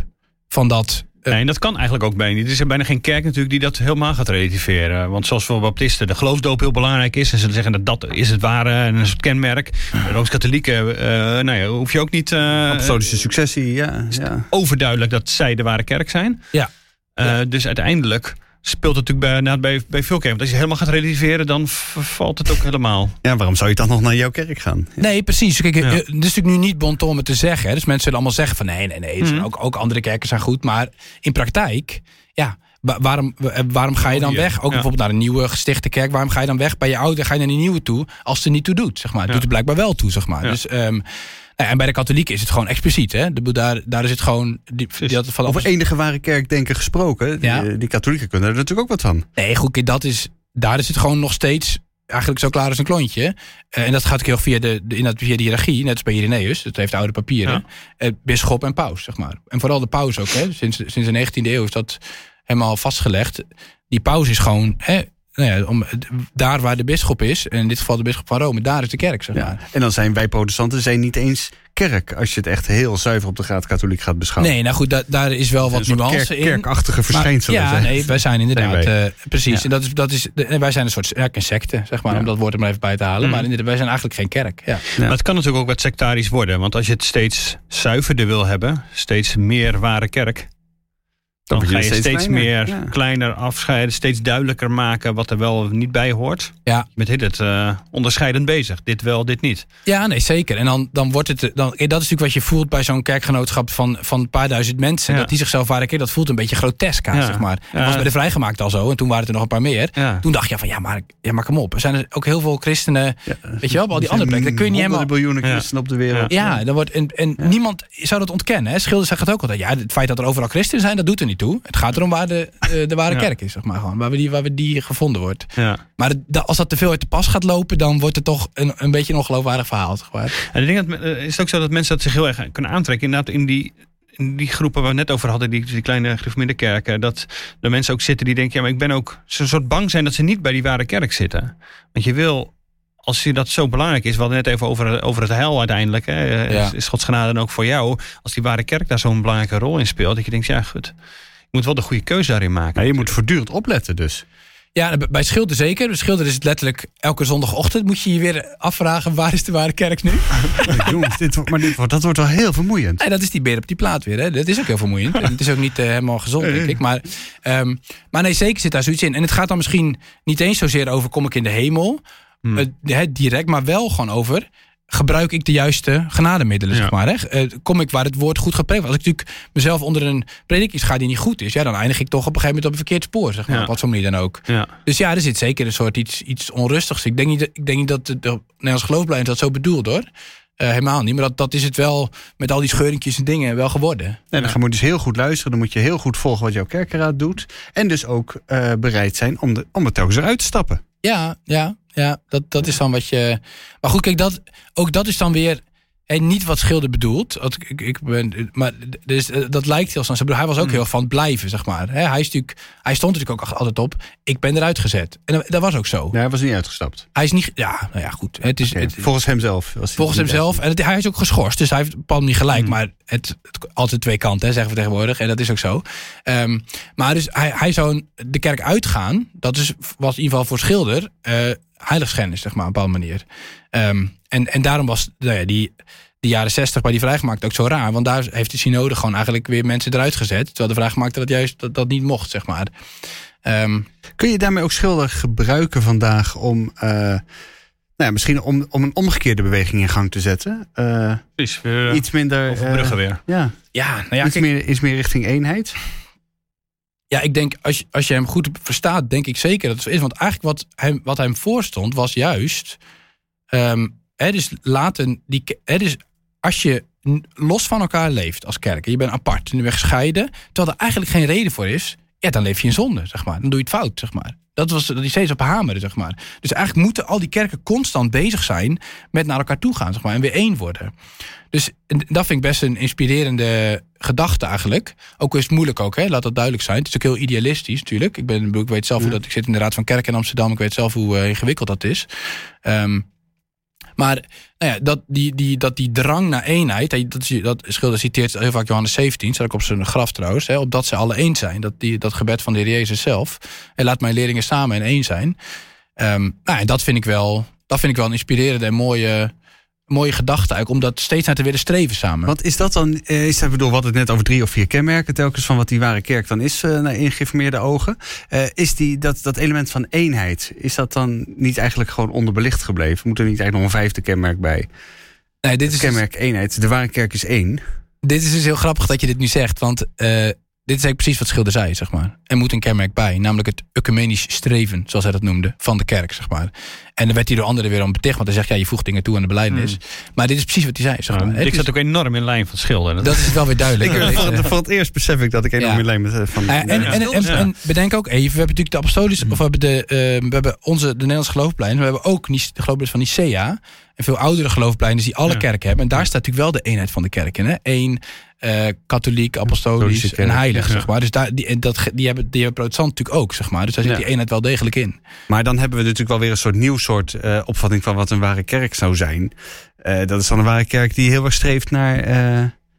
van dat. Eh, Nee, en dat kan eigenlijk ook bijna niet. Er is bijna geen kerk natuurlijk die dat helemaal gaat relativeren. Want zoals voor baptisten de geloofsdoop heel belangrijk is... en ze zeggen dat dat is het ware en een soort kenmerk. Rooms-Katholieken, eh, nou ja, hoef je ook niet... eh, Apostolische successie, ja. ja. overduidelijk dat zij de ware kerk zijn. Ja. Eh, Dus uiteindelijk speelt het natuurlijk bij, nou, bij, bij veel kerken. Want als je helemaal gaat relativeren, dan valt het ook helemaal. ja, waarom zou je dan nog naar jouw kerk gaan? Nee, precies. Kijk, Ja. eh, Het is natuurlijk nu niet bon ton om het te zeggen. Hè. Dus mensen zullen allemaal zeggen van nee, nee, nee. het zijn Mhm. ook, ook andere kerken zijn goed. Maar in praktijk, ja, wa- waarom, wa- eh, waarom ga je dan Oh, weg? Ook Ja. bijvoorbeeld naar een nieuwe gestichte kerk. Waarom ga je dan weg bij je oude? Ga je naar die nieuwe toe als het er niet toe doet? Zeg maar. Ja. doet er blijkbaar wel toe, zeg maar. Ja. Dus, ehm, en bij de katholieken is het gewoon expliciet. Hè? De- Daar, daar is het gewoon... Die, die had van Over enige ware kerkdenken gesproken. Ja. Die, die katholieken kunnen er natuurlijk ook wat van. Nee, goed, dat is, daar is het gewoon nog steeds eigenlijk zo klaar als een klontje. Eh, en dat gaat ook heel via de, de, inderdaad via de hiërarchie, net als bij Irenaeus. Dat heeft oude papieren. Ja. Eh, bisschop en paus, zeg maar. En vooral de paus ook. Hè. Sinds, sinds de 19e eeuw is dat helemaal vastgelegd. Die paus is gewoon... Hè, nou ja, om, daar waar de bisschop is, en in dit geval de bisschop van Rome, daar is de kerk, zeg Ja. maar. En dan zijn wij protestanten zijn niet eens kerk. Als je het echt heel zuiver op de graad katholiek gaat beschouwen. Nee, nou goed, da- daar is wel wat nuance kerk, in. kerkachtige verschijnselen. Maar, ja, zijn. nee, wij zijn inderdaad. Zijn eh, precies. Ja. En dat is, dat is, de- wij zijn een soort ja, een secte, zeg maar, Ja. om dat woord er maar even bij te halen. Mm. Maar inderdaad, wij zijn eigenlijk geen kerk. Ja. Ja. Maar het kan natuurlijk ook wat sectarisch worden. Want als je het steeds zuiverder wil hebben, steeds meer ware kerk. Dan, Dan ga je je steeds, steeds kleiner, meer ja. kleiner afscheiden, steeds duidelijker maken wat er wel of niet bij hoort. Ja. Met dit eh onderscheidend bezig. Dit wel, dit niet. Ja, nee, zeker. En dan, dan wordt het. Dan, dat is natuurlijk wat je voelt bij zo'n kerkgenootschap van, van een paar duizend mensen. Ja. Dat die zichzelf waren keer, dat voelt een beetje grotesk aan, Ja. zeg maar. Dat Ja. was bij de vrijgemaakt al zo. En toen waren het er nog een paar meer. Ja. Toen dacht je van ja, maar, ja, maar kom op. Er zijn er ook heel veel christenen. Weet je wel, op al die andere plekken. Dan kun je niet helemaal. Ja. christenen op de wereld. Ja, dan wordt, en, en niemand zou dat ontkennen. Hè. Schilders zegt het ook altijd. Ja, het feit dat er overal christenen zijn, dat doet er niet toe. Het gaat erom waar de, eh, de ware Ja. kerk is, zeg maar. Gewoon, waar, we die, waar we die gevonden wordt. Ja. Maar als dat te veel uit de pas gaat lopen, dan wordt het toch een, een beetje een ongeloofwaardig verhaal. Zeg maar. En ik denk dat, eh, is het ook zo dat mensen dat zich heel erg kunnen aantrekken. Inderdaad, in die, in die groepen waar we het net over hadden, die, die kleine gereformeerde kerken, dat er mensen ook zitten die denken, ja, maar ik ben ook zo'n soort bang zijn dat ze niet bij die ware kerk zitten. Want je wil, als je dat zo belangrijk is, we hadden net even over, over het heil uiteindelijk, hè, Ja. is, is Gods genade dan ook voor jou, als die ware kerk daar zo'n belangrijke rol in speelt, dat je denkt, ja, goed, moet wel de goede keuze daarin maken. Ja, je moet voortdurend opletten dus. Ja, bij Schilder zeker. Bij Schilder is het letterlijk elke zondagochtend moet je je weer afvragen waar is de ware kerk nu? Jongens, dit, wordt- maar dit, wordt- dat wordt wel heel vermoeiend. Nee, dat is die beer op die plaat weer. Hè. Dat is ook heel vermoeiend. En het is ook niet eh, helemaal gezond, denk ik. Maar, ehm, maar nee, zeker zit daar zoiets in. En het gaat dan misschien niet eens zozeer over kom ik in de hemel. Hmm. eh, hè, direct, maar wel gewoon over... Gebruik ik de juiste genademiddelen, Ja. zeg maar. Hè? Eh, Kom ik waar het woord goed gepreekt wordt. Als ik natuurlijk mezelf onder een prediking ga die niet goed is... Ja, dan eindig ik toch op een gegeven moment op een verkeerd spoor, zeg maar. Ja. Op wat voor manier dan ook. Ja. Dus ja, er zit zeker een soort iets, iets onrustigs. Ik denk niet, dat- ik denk niet dat de, de Nederlands geloofbeleid dat zo bedoelt, hoor. Eh, helemaal niet. Maar dat, dat is het wel met al die scheuringjes en dingen wel geworden. Nee, dan moet je dus heel goed luisteren. Dan moet je heel goed volgen wat jouw kerkenraad doet. En dus ook eh, bereid zijn om, de, om er telkens eruit te stappen. Ja, ja, ja. Dat, dat is dan wat je. Maar goed, kijk, dat, ook dat is dan weer. Hè, niet wat Schilder bedoelt. Ik, ik ben, maar dus, eh, dat lijkt heel snel. Hij was ook heel van blijven, zeg maar. Hij, is hij stond natuurlijk ook altijd op. Ik ben eruit gezet. En dat, was ook zo. Ja, hij was niet uitgestapt. Hij is niet. Ja, nou ja, goed. Het is, het, volgens hemzelf. Was Volgens niet hemzelf. En het- hij is ook geschorst, dus hij heeft bepaalde manier gelijk. Maar het, het altijd twee kanten, hè, zeggen we tegenwoordig. En dat is ook zo. Ehm, maar dus hij, hij zou de kerk uitgaan. Dat is, was in ieder geval voor Schilder eh heiligschennis, zeg maar, op een bepaalde manier. Ehm, en, en daarom was nou ja, die, die jaren zestig bij die vrijgemaakt ook zo raar. Want daar heeft de synode gewoon eigenlijk weer mensen eruit gezet. Terwijl de vrijgemaakte dat juist dat, dat niet mocht, zeg maar. Ehm, Kun je daarmee ook schilder gebruiken vandaag om... eh, nou ja, misschien om, om een omgekeerde beweging in gang te zetten? Eh, Precies, weer iets minder... overbruggen eh, weer. Ja, ja, nou ja, iets, kijk, meer, iets meer richting eenheid. Ja, ik denk als je, als je hem goed verstaat, denk ik zeker dat het zo is. Want eigenlijk wat hem, wat hem voorstond was juist. ehm hè, dus laten die. Hè, dus als je los van elkaar leeft als kerk, en je bent apart en je bent gescheiden, terwijl er eigenlijk geen reden voor is, ja, dan leef je in zonde, zeg maar. Dan doe je het fout, zeg maar. Dat was dat die steeds op hameren, zeg maar. Dus eigenlijk moeten al die kerken constant bezig zijn met naar elkaar toe gaan, zeg maar, en weer één worden. Dus dat vind ik best een inspirerende gedachte eigenlijk. Ook is het moeilijk ook, hè? laat dat duidelijk zijn. Het is ook heel idealistisch natuurlijk. Ik, ben, ik weet zelf hoe dat. Ik zit in de Raad van Kerk in Amsterdam. Ik weet zelf hoe eh, ingewikkeld dat is. Ehm, maar nou ja, dat, die, die, dat die drang naar eenheid, dat, is, dat Schilder citeert heel vaak Johannes 17, staat ook op zijn graf trouwens, hè, opdat ze alle één zijn. Dat, die, dat gebed van de Heer Jezus zelf. En laat mijn leerlingen samen in één zijn. Ehm, nou, en dat vind ik wel, dat vind ik wel een inspirerende en mooie, mooie gedachte eigenlijk, om dat steeds naar te willen streven samen. Wat is dat dan? eh, Is dat, bedoel, we hadden het net over drie of vier kenmerken telkens van wat die ware kerk dan is eh, naar ingeformeerde ogen. Eh, is die, dat, dat element van eenheid, is dat dan niet eigenlijk gewoon onderbelicht gebleven? Moet er niet eigenlijk nog een vijfde kenmerk bij? nee, dit, is Kenmerk eenheid. De ware kerk is één. dit is dus heel grappig dat je dit nu zegt, want dit is eigenlijk precies wat Schilder zei, zeg maar. Er moet een kenmerk bij, namelijk het ecumenisch streven, zoals hij dat noemde, van de kerk, zeg maar. En dan werd hij door anderen weer om beticht, want hij zegt, ja, je voegt dingen toe aan de beleidenis. Maar dit is precies wat hij zei, zeg maar. Ik is- zat ook enorm in lijn van schilderen. dat is wel weer duidelijk. Voor, eh, het- voor het eerst besef ik dat ik enorm Ja. in lijn ben eh, van. Ja, en, en, en, bedenk ook even, we hebben natuurlijk de apostolische, of we hebben, de, eh, we hebben onze, de Nederlandse geloofpleinen, we hebben ook de geloofpleinen van Nicea, en veel oudere geloofpleinen die alle kerken hebben. En daar staat natuurlijk wel de eenheid van de kerk in. Hè? Eén, eh, katholiek, apostolisch en heilig, ja. zeg maar. Dus daar, die, en dat, die, hebben, die hebben protestant natuurlijk ook, zeg maar. Dus daar zit Ja. die eenheid wel degelijk in. Maar dan hebben we natuurlijk wel weer een soort nieuw soort eh, opvatting van wat een ware kerk zou zijn. Eh, dat is dan een ware kerk die heel erg streeft naar,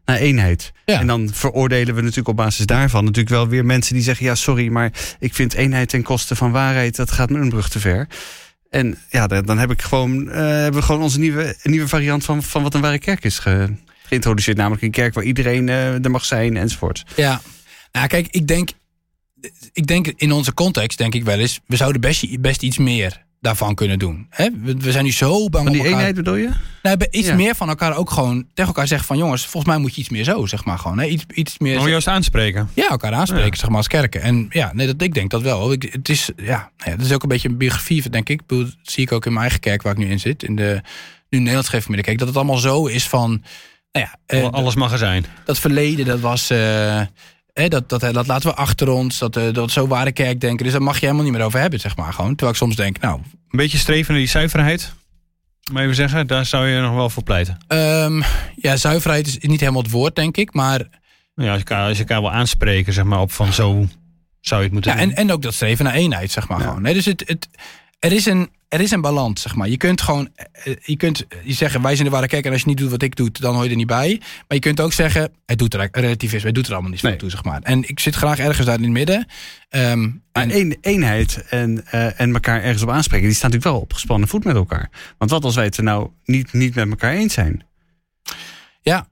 naar eenheid. Ja. En dan veroordelen we natuurlijk op basis daarvan natuurlijk wel weer mensen die zeggen: ja, sorry, maar ik vind eenheid ten koste van waarheid, dat gaat me een brug te ver. En ja, dan, dan heb ik gewoon, hebben we gewoon onze nieuwe, nieuwe variant van, van wat een ware kerk is ge- geïntroduceerd. Namelijk een kerk waar iedereen eh, er mag zijn enzovoort. Ja. Nou, kijk, ik denk, ik denk in onze context, denk ik wel eens, we zouden best, best iets meer daarvan kunnen doen. Hè? We, we zijn nu zo bang Van die om elkaar- eenheid bedoel je? Nou, iets Ja. meer van elkaar ook gewoon tegen elkaar zeggen van jongens, volgens mij moet je iets meer zo, zeg maar gewoon. Hè? Iets, iets meer. Om juist aanspreken. Ja, elkaar aanspreken, Ja. zeg maar, als kerken. En ja, nee, dat, ik denk dat wel. Ik, het, is, ja, het is ook een beetje een biografie, denk ik. Ik Dat zie ik ook in mijn eigen kerk waar ik nu in zit. In de nu Nederlands geeft Kijk, dat het allemaal zo is van. Nou ja, eh, Alles mag er zijn. dat verleden, dat was. eh, dat, dat, dat laten we achter ons. Dat, eh, dat zo ware kerk denken. Dus daar mag je helemaal niet meer over hebben, zeg maar. Gewoon. Terwijl ik soms denk, nou, Een beetje streven naar die zuiverheid. Maar even zeggen, daar zou je nog wel voor pleiten. ehm, ja, zuiverheid is niet helemaal het woord, denk ik. Maar Ja, als, je elkaar, als je elkaar wil aanspreken, zeg maar, op van zo zou je het moeten Ja, doen. en, en ook dat streven naar eenheid, zeg maar gewoon. Nee, dus het, het, er, is een, er is een balans, zeg maar. Je kunt gewoon, eh, je kunt je zeggen, wij zijn de ware kerk... en als je niet doet wat ik doe, dan hoor je er niet bij. Maar je kunt ook zeggen, het doet er relativisme, het doet er allemaal niet Nee. toe, zeg maar. En ik zit graag ergens daar in het midden. Ehm, en, een, eenheid en, eh, en elkaar ergens op aanspreken, die staan natuurlijk wel op gespannen voet met elkaar. Want wat als wij het er nou niet, niet met elkaar eens zijn? ja,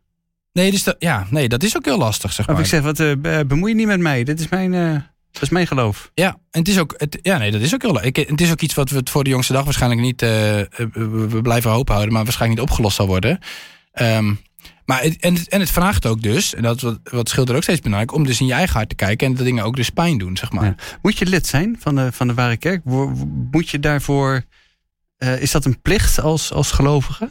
nee, dus dat, ja, nee, dat is ook heel lastig, zeg Of maar. ik zeg, wat, eh, be- bemoei je niet met mij, dit is mijn, eh, dat is mijn geloof. Ja, en het is ook, het, ja, nee, dat is ook heel leuk. Het is ook iets wat we voor de jongste dag waarschijnlijk niet, eh, eh, we, blijven hoop houden, maar waarschijnlijk niet opgelost zal worden. Ehm, maar het, en, het, en het vraagt ook dus, en dat wat, wat Schilder ook steeds belangrijk, om dus in je eigen hart te kijken en dat dingen ook dus pijn doen, zeg maar. Ja. Moet je lid zijn van de, van de ware kerk? Moet je daarvoor, eh, is dat een plicht als, als gelovige?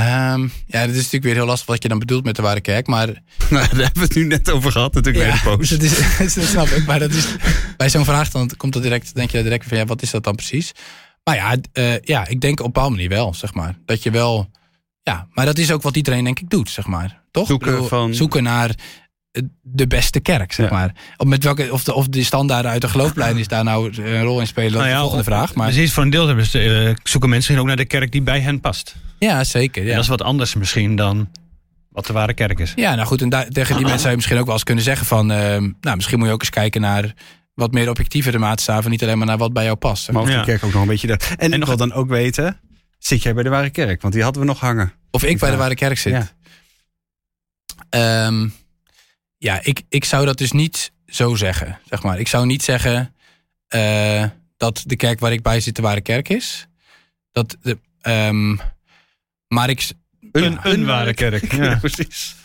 Ehm, ja, dat is natuurlijk weer heel lastig wat je dan bedoelt met de ware kerk, maar Nou, daar hebben we het nu net over gehad, natuurlijk ja, poos. dat, is, dat snap ik. Maar dat is, bij zo'n vraag dan komt dat direct, denk je direct van ja, wat is dat dan precies? Maar ja, eh, ja, ik denk op een bepaalde manier wel, zeg maar. Dat je wel, ja, maar dat is ook wat iedereen denk ik doet, zeg maar. Toch? Zoeken bedoel, van- zoeken naar de beste kerk, zeg Ja. maar. Of, met welke, of, de, of de standaarden uit de geloofplein is daar nou een rol in spelen, dat is de volgende vraag. Maar Precies, voor een deel hebben ze, eh, zoeken mensen ook naar de kerk die bij hen past. ja, zeker. En Ja. dat is wat anders misschien dan wat de ware kerk is. Ja, nou goed, en daar, tegen die mensen zou je misschien ook wel eens kunnen zeggen van... ehm, nou, misschien moet je ook eens kijken naar wat meer objectievere maatstaven. Niet alleen maar naar wat bij jou past. maar. Of Ja. de kerk ook nog een beetje... De... En, En ik nog- wil dan ook weten, zit jij bij de ware kerk? Want die hadden we nog hangen. Of ik bij de ware kerk zit. Ja. Ja, ik, ik zou dat dus niet zo zeggen, zeg maar. Ik zou niet zeggen eh, dat de kerk waar ik bij zit de ware kerk is. Dat de, ehm, maar ik, Een, een ware kerk. Ja. precies.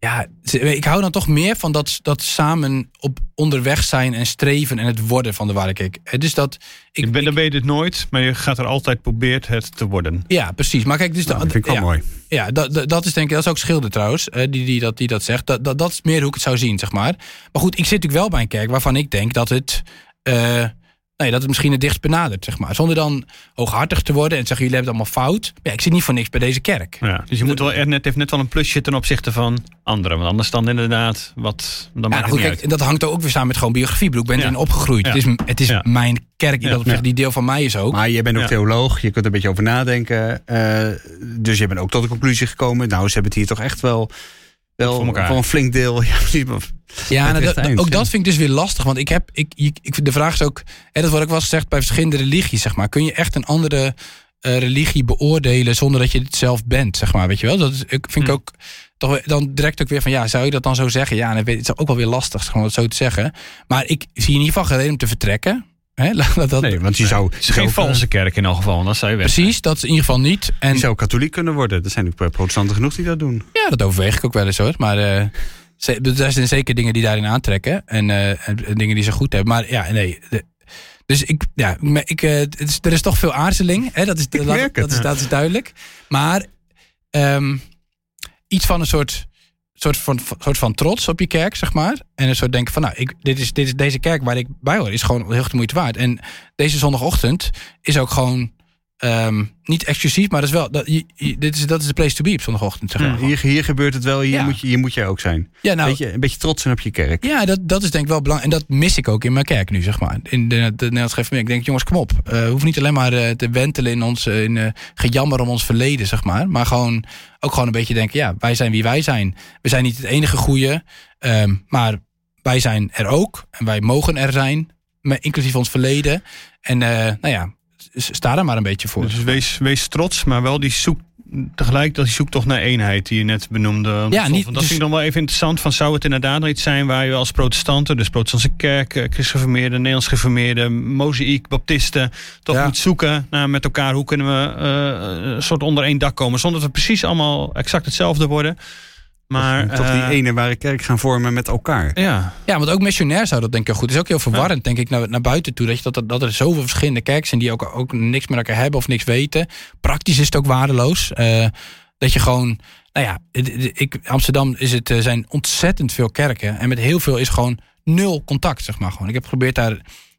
Ja, ik hou dan toch meer van dat, dat samen op onderweg zijn en streven en het worden van de ware Dus dat ik, Ik ben, dan ben je het nooit, maar je gaat er altijd probeert het te worden. ja, precies. Maar kijk, dus Nou, dat vind ik wel ja, mooi. Ja, dat, dat, is denk ik, dat is ook Schilder trouwens, die, die, dat, die dat zegt. Dat, dat, dat is meer hoe ik het zou zien, zeg maar. Maar goed, ik zit natuurlijk wel bij een kerk waarvan ik denk dat het, eh, nee, dat het misschien het dichtst benadert, zeg maar. Zonder dan hooghartig te worden en te zeggen, jullie hebben het allemaal fout. Ja, ik zit niet voor niks bij deze kerk. Ja, dus je moet wel er net, heeft net wel een plusje ten opzichte van anderen. Want anders dan inderdaad, wat, dan Ja, maakt nou het goed, niet kijk, uit. dat hangt ook weer samen met gewoon biografie. Ik ben Ja. erin opgegroeid. Ja. Het is, het is Ja. mijn kerk, dat opzicht, die deel van mij is ook. Maar je bent ook Ja. theoloog, je kunt er een beetje over nadenken. eh, dus je bent ook tot de conclusie gekomen. Nou, ze hebben het hier toch echt wel, wel Voor een flink deel. Ja, precies, Ja, nou, dat- eind, ook ja. dat vind ik dus weer lastig. Want ik heb, ik, ik, ik- de vraag is ook, en dat wordt ook wel eens gezegd bij verschillende religies, zeg maar. Kun je echt een andere eh, religie beoordelen zonder dat je het zelf bent, zeg maar, weet je wel? Dat is, ik vind ik Hm. ook, toch, dan direct ook weer van, ja, zou je dat dan zo zeggen? Ja, dan weet, het is ook wel weer lastig, zeg maar, om het zo te zeggen. Maar ik zie in ieder geval geen reden om te vertrekken. Hè? Laat dat, Nee, want je zou, Het is geen zou, valse kerk in elk geval, dan zou je weg. Precies, dat is in ieder geval niet. En Je zou katholiek kunnen worden. Er zijn natuurlijk protestanten genoeg die dat doen. Ja, dat overweeg ik ook wel eens hoor. Maar eh, er zijn zeker dingen die daarin aantrekken. En, eh, en- en dingen die ze goed hebben. Maar ja, nee. de- dus ik, ja, ik, eh, is, er is toch veel aarzeling. Hè? Dat, is, dat, is, dat is duidelijk. Maar ehm, iets van een soort, soort, van, soort van trots op je kerk, zeg maar. En een soort denken van, nou, ik, dit is, dit is, deze kerk waar ik bij hoor, is gewoon heel erg de moeite waard. En deze zondagochtend is ook gewoon ehm, niet exclusief, maar dat is wel, dat, je- je- dit is, dat is de place to be op zondagochtend. Zeg maar. Hier, hier gebeurt het wel, hier, Ja. moet je, hier moet jij ook zijn. Ja, nou, beetje, een beetje trots zijn op je kerk. Ja, dat, dat is denk ik wel belangrijk. En dat mis ik ook in mijn kerk nu, zeg maar. In de, de Nederlands Gereformeerd. Ik denk, jongens, kom op. Eh, we hoeven niet alleen maar eh, te wentelen in ons eh, in, eh, gejammer om ons verleden, zeg maar. Maar gewoon ook gewoon een beetje denken, ja, wij zijn wie wij zijn. We zijn niet het enige goede, ehm, maar wij zijn er ook. En wij mogen er zijn, met, inclusief ons verleden. En eh, nou ja, sta er maar een beetje voor. Dus wees, wees trots, maar wel die zoek, tegelijk dat die zoektocht naar eenheid die je net benoemde. Ja, niet- dat dus- vind ik dan wel even interessant. Van, zou het inderdaad iets zijn waar je als protestanten, dus protestantse kerk, eh, christgeformeerden, Nederlands geformeerden, mozaïek, baptisten, toch Ja. moet zoeken naar met elkaar hoe kunnen we eh, een soort onder één dak komen. Zonder dat we precies allemaal exact hetzelfde worden. Maar toch die eh, ene ware kerk gaan vormen met elkaar. Ja, Ja, want ook missionair zou dat denk ik goed. Het is ook heel verwarrend, denk ik, naar, naar buiten toe. Dat, je, dat, er, dat er zoveel verschillende kerken zijn die ook, ook niks met elkaar hebben of niks weten. Praktisch is het ook waardeloos. Eh, dat je gewoon, nou ja, ik, Amsterdam is het, eh, zijn ontzettend veel kerken. En met heel veel is gewoon nul contact, zeg maar. Gewoon. Ik heb geprobeerd daar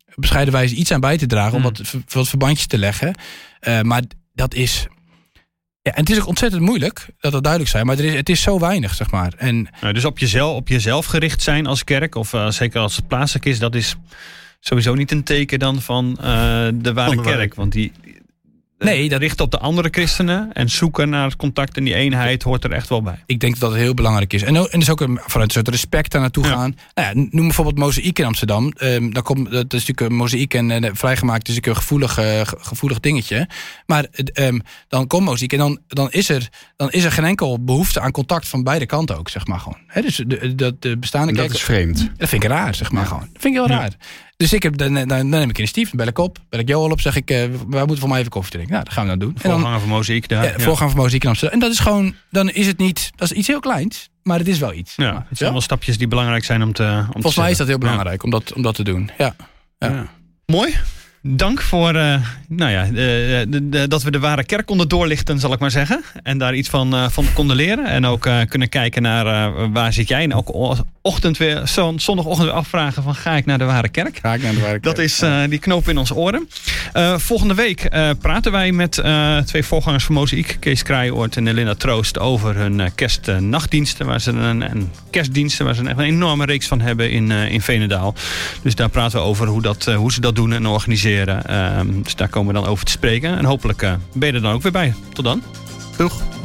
op bescheiden wijze iets aan bij te dragen. Om Hmm. wat, wat verbandjes te leggen. Eh, maar dat is... Ja, en het is ook ontzettend moeilijk, dat dat duidelijk zijn. Maar er is, het is zo weinig, zeg maar. En Nou, dus op jezelf, op jezelf gericht zijn als kerk, of eh, zeker als het plaatselijk is, dat is sowieso niet een teken dan van eh, de ware Van de ware- kerk. Want die Nee, dat richt op de andere christenen en zoeken naar het contact en die eenheid hoort er echt wel bij. ik denk dat dat heel belangrijk is. En, en dus ook een, vanuit een soort respect daar naartoe Ja. gaan. Nou ja, noem bijvoorbeeld Mozaïek in Amsterdam. Ehm, dan komt, dat is natuurlijk een Mozaïek en eh, vrijgemaakt is natuurlijk een gevoelig, eh, ge- gevoelig dingetje. Maar eh, ehm, dan komt Mozaïek en dan, dan, is er, dan is er geen enkel behoefte aan contact van beide kanten ook, zeg maar gewoon. Hè, dus de, de, de bestaande En dat is vreemd. dat vind ik raar, zeg maar gewoon. Dat vind ik heel Ja. raar. Dus ik heb, dan, dan, dan neem ik initiatief, dan bel ik op, bel ik Joel op, zeg ik, eh wij moeten voor mij even koffie drinken. Nou, dat gaan we dan doen. Voorganger van Mozaïek daar. ja, van muziek in Amsterdam. En dat is gewoon, dan is het niet, dat is iets heel kleins, maar het is wel iets. Ja, Maar, het zijn wel stapjes die belangrijk zijn om te om te Volgens mij is dat heel belangrijk om, dat, om dat te doen. Ja. Ja. Mooi. Dank voor eh, nou ja, de, de- de- dat we de ware kerk konden doorlichten, zal ik maar zeggen. En daar iets van, eh, van konden leren. En ook eh, kunnen kijken naar waar zit jij. En elke o- ochtend weer, zon- zondagochtend weer afvragen van ga ik naar de ware kerk? Ga ik naar de werk. Dat is die knoop in onze oren. Volgende week praten wij met twee voorgangers van Mozaïek, Kees Kraaienoord en Elina Troost, over hun kerstnachtdiensten. Waar ze een, en kerstdiensten, waar ze echt een enorme reeks van hebben in, in Venendaal. Dus daar praten we over hoe, dat, hoe ze dat doen en organiseren. Ehm, dus daar komen we dan over te spreken. En hopelijk eh, ben je er dan ook weer bij. Tot dan. Doeg.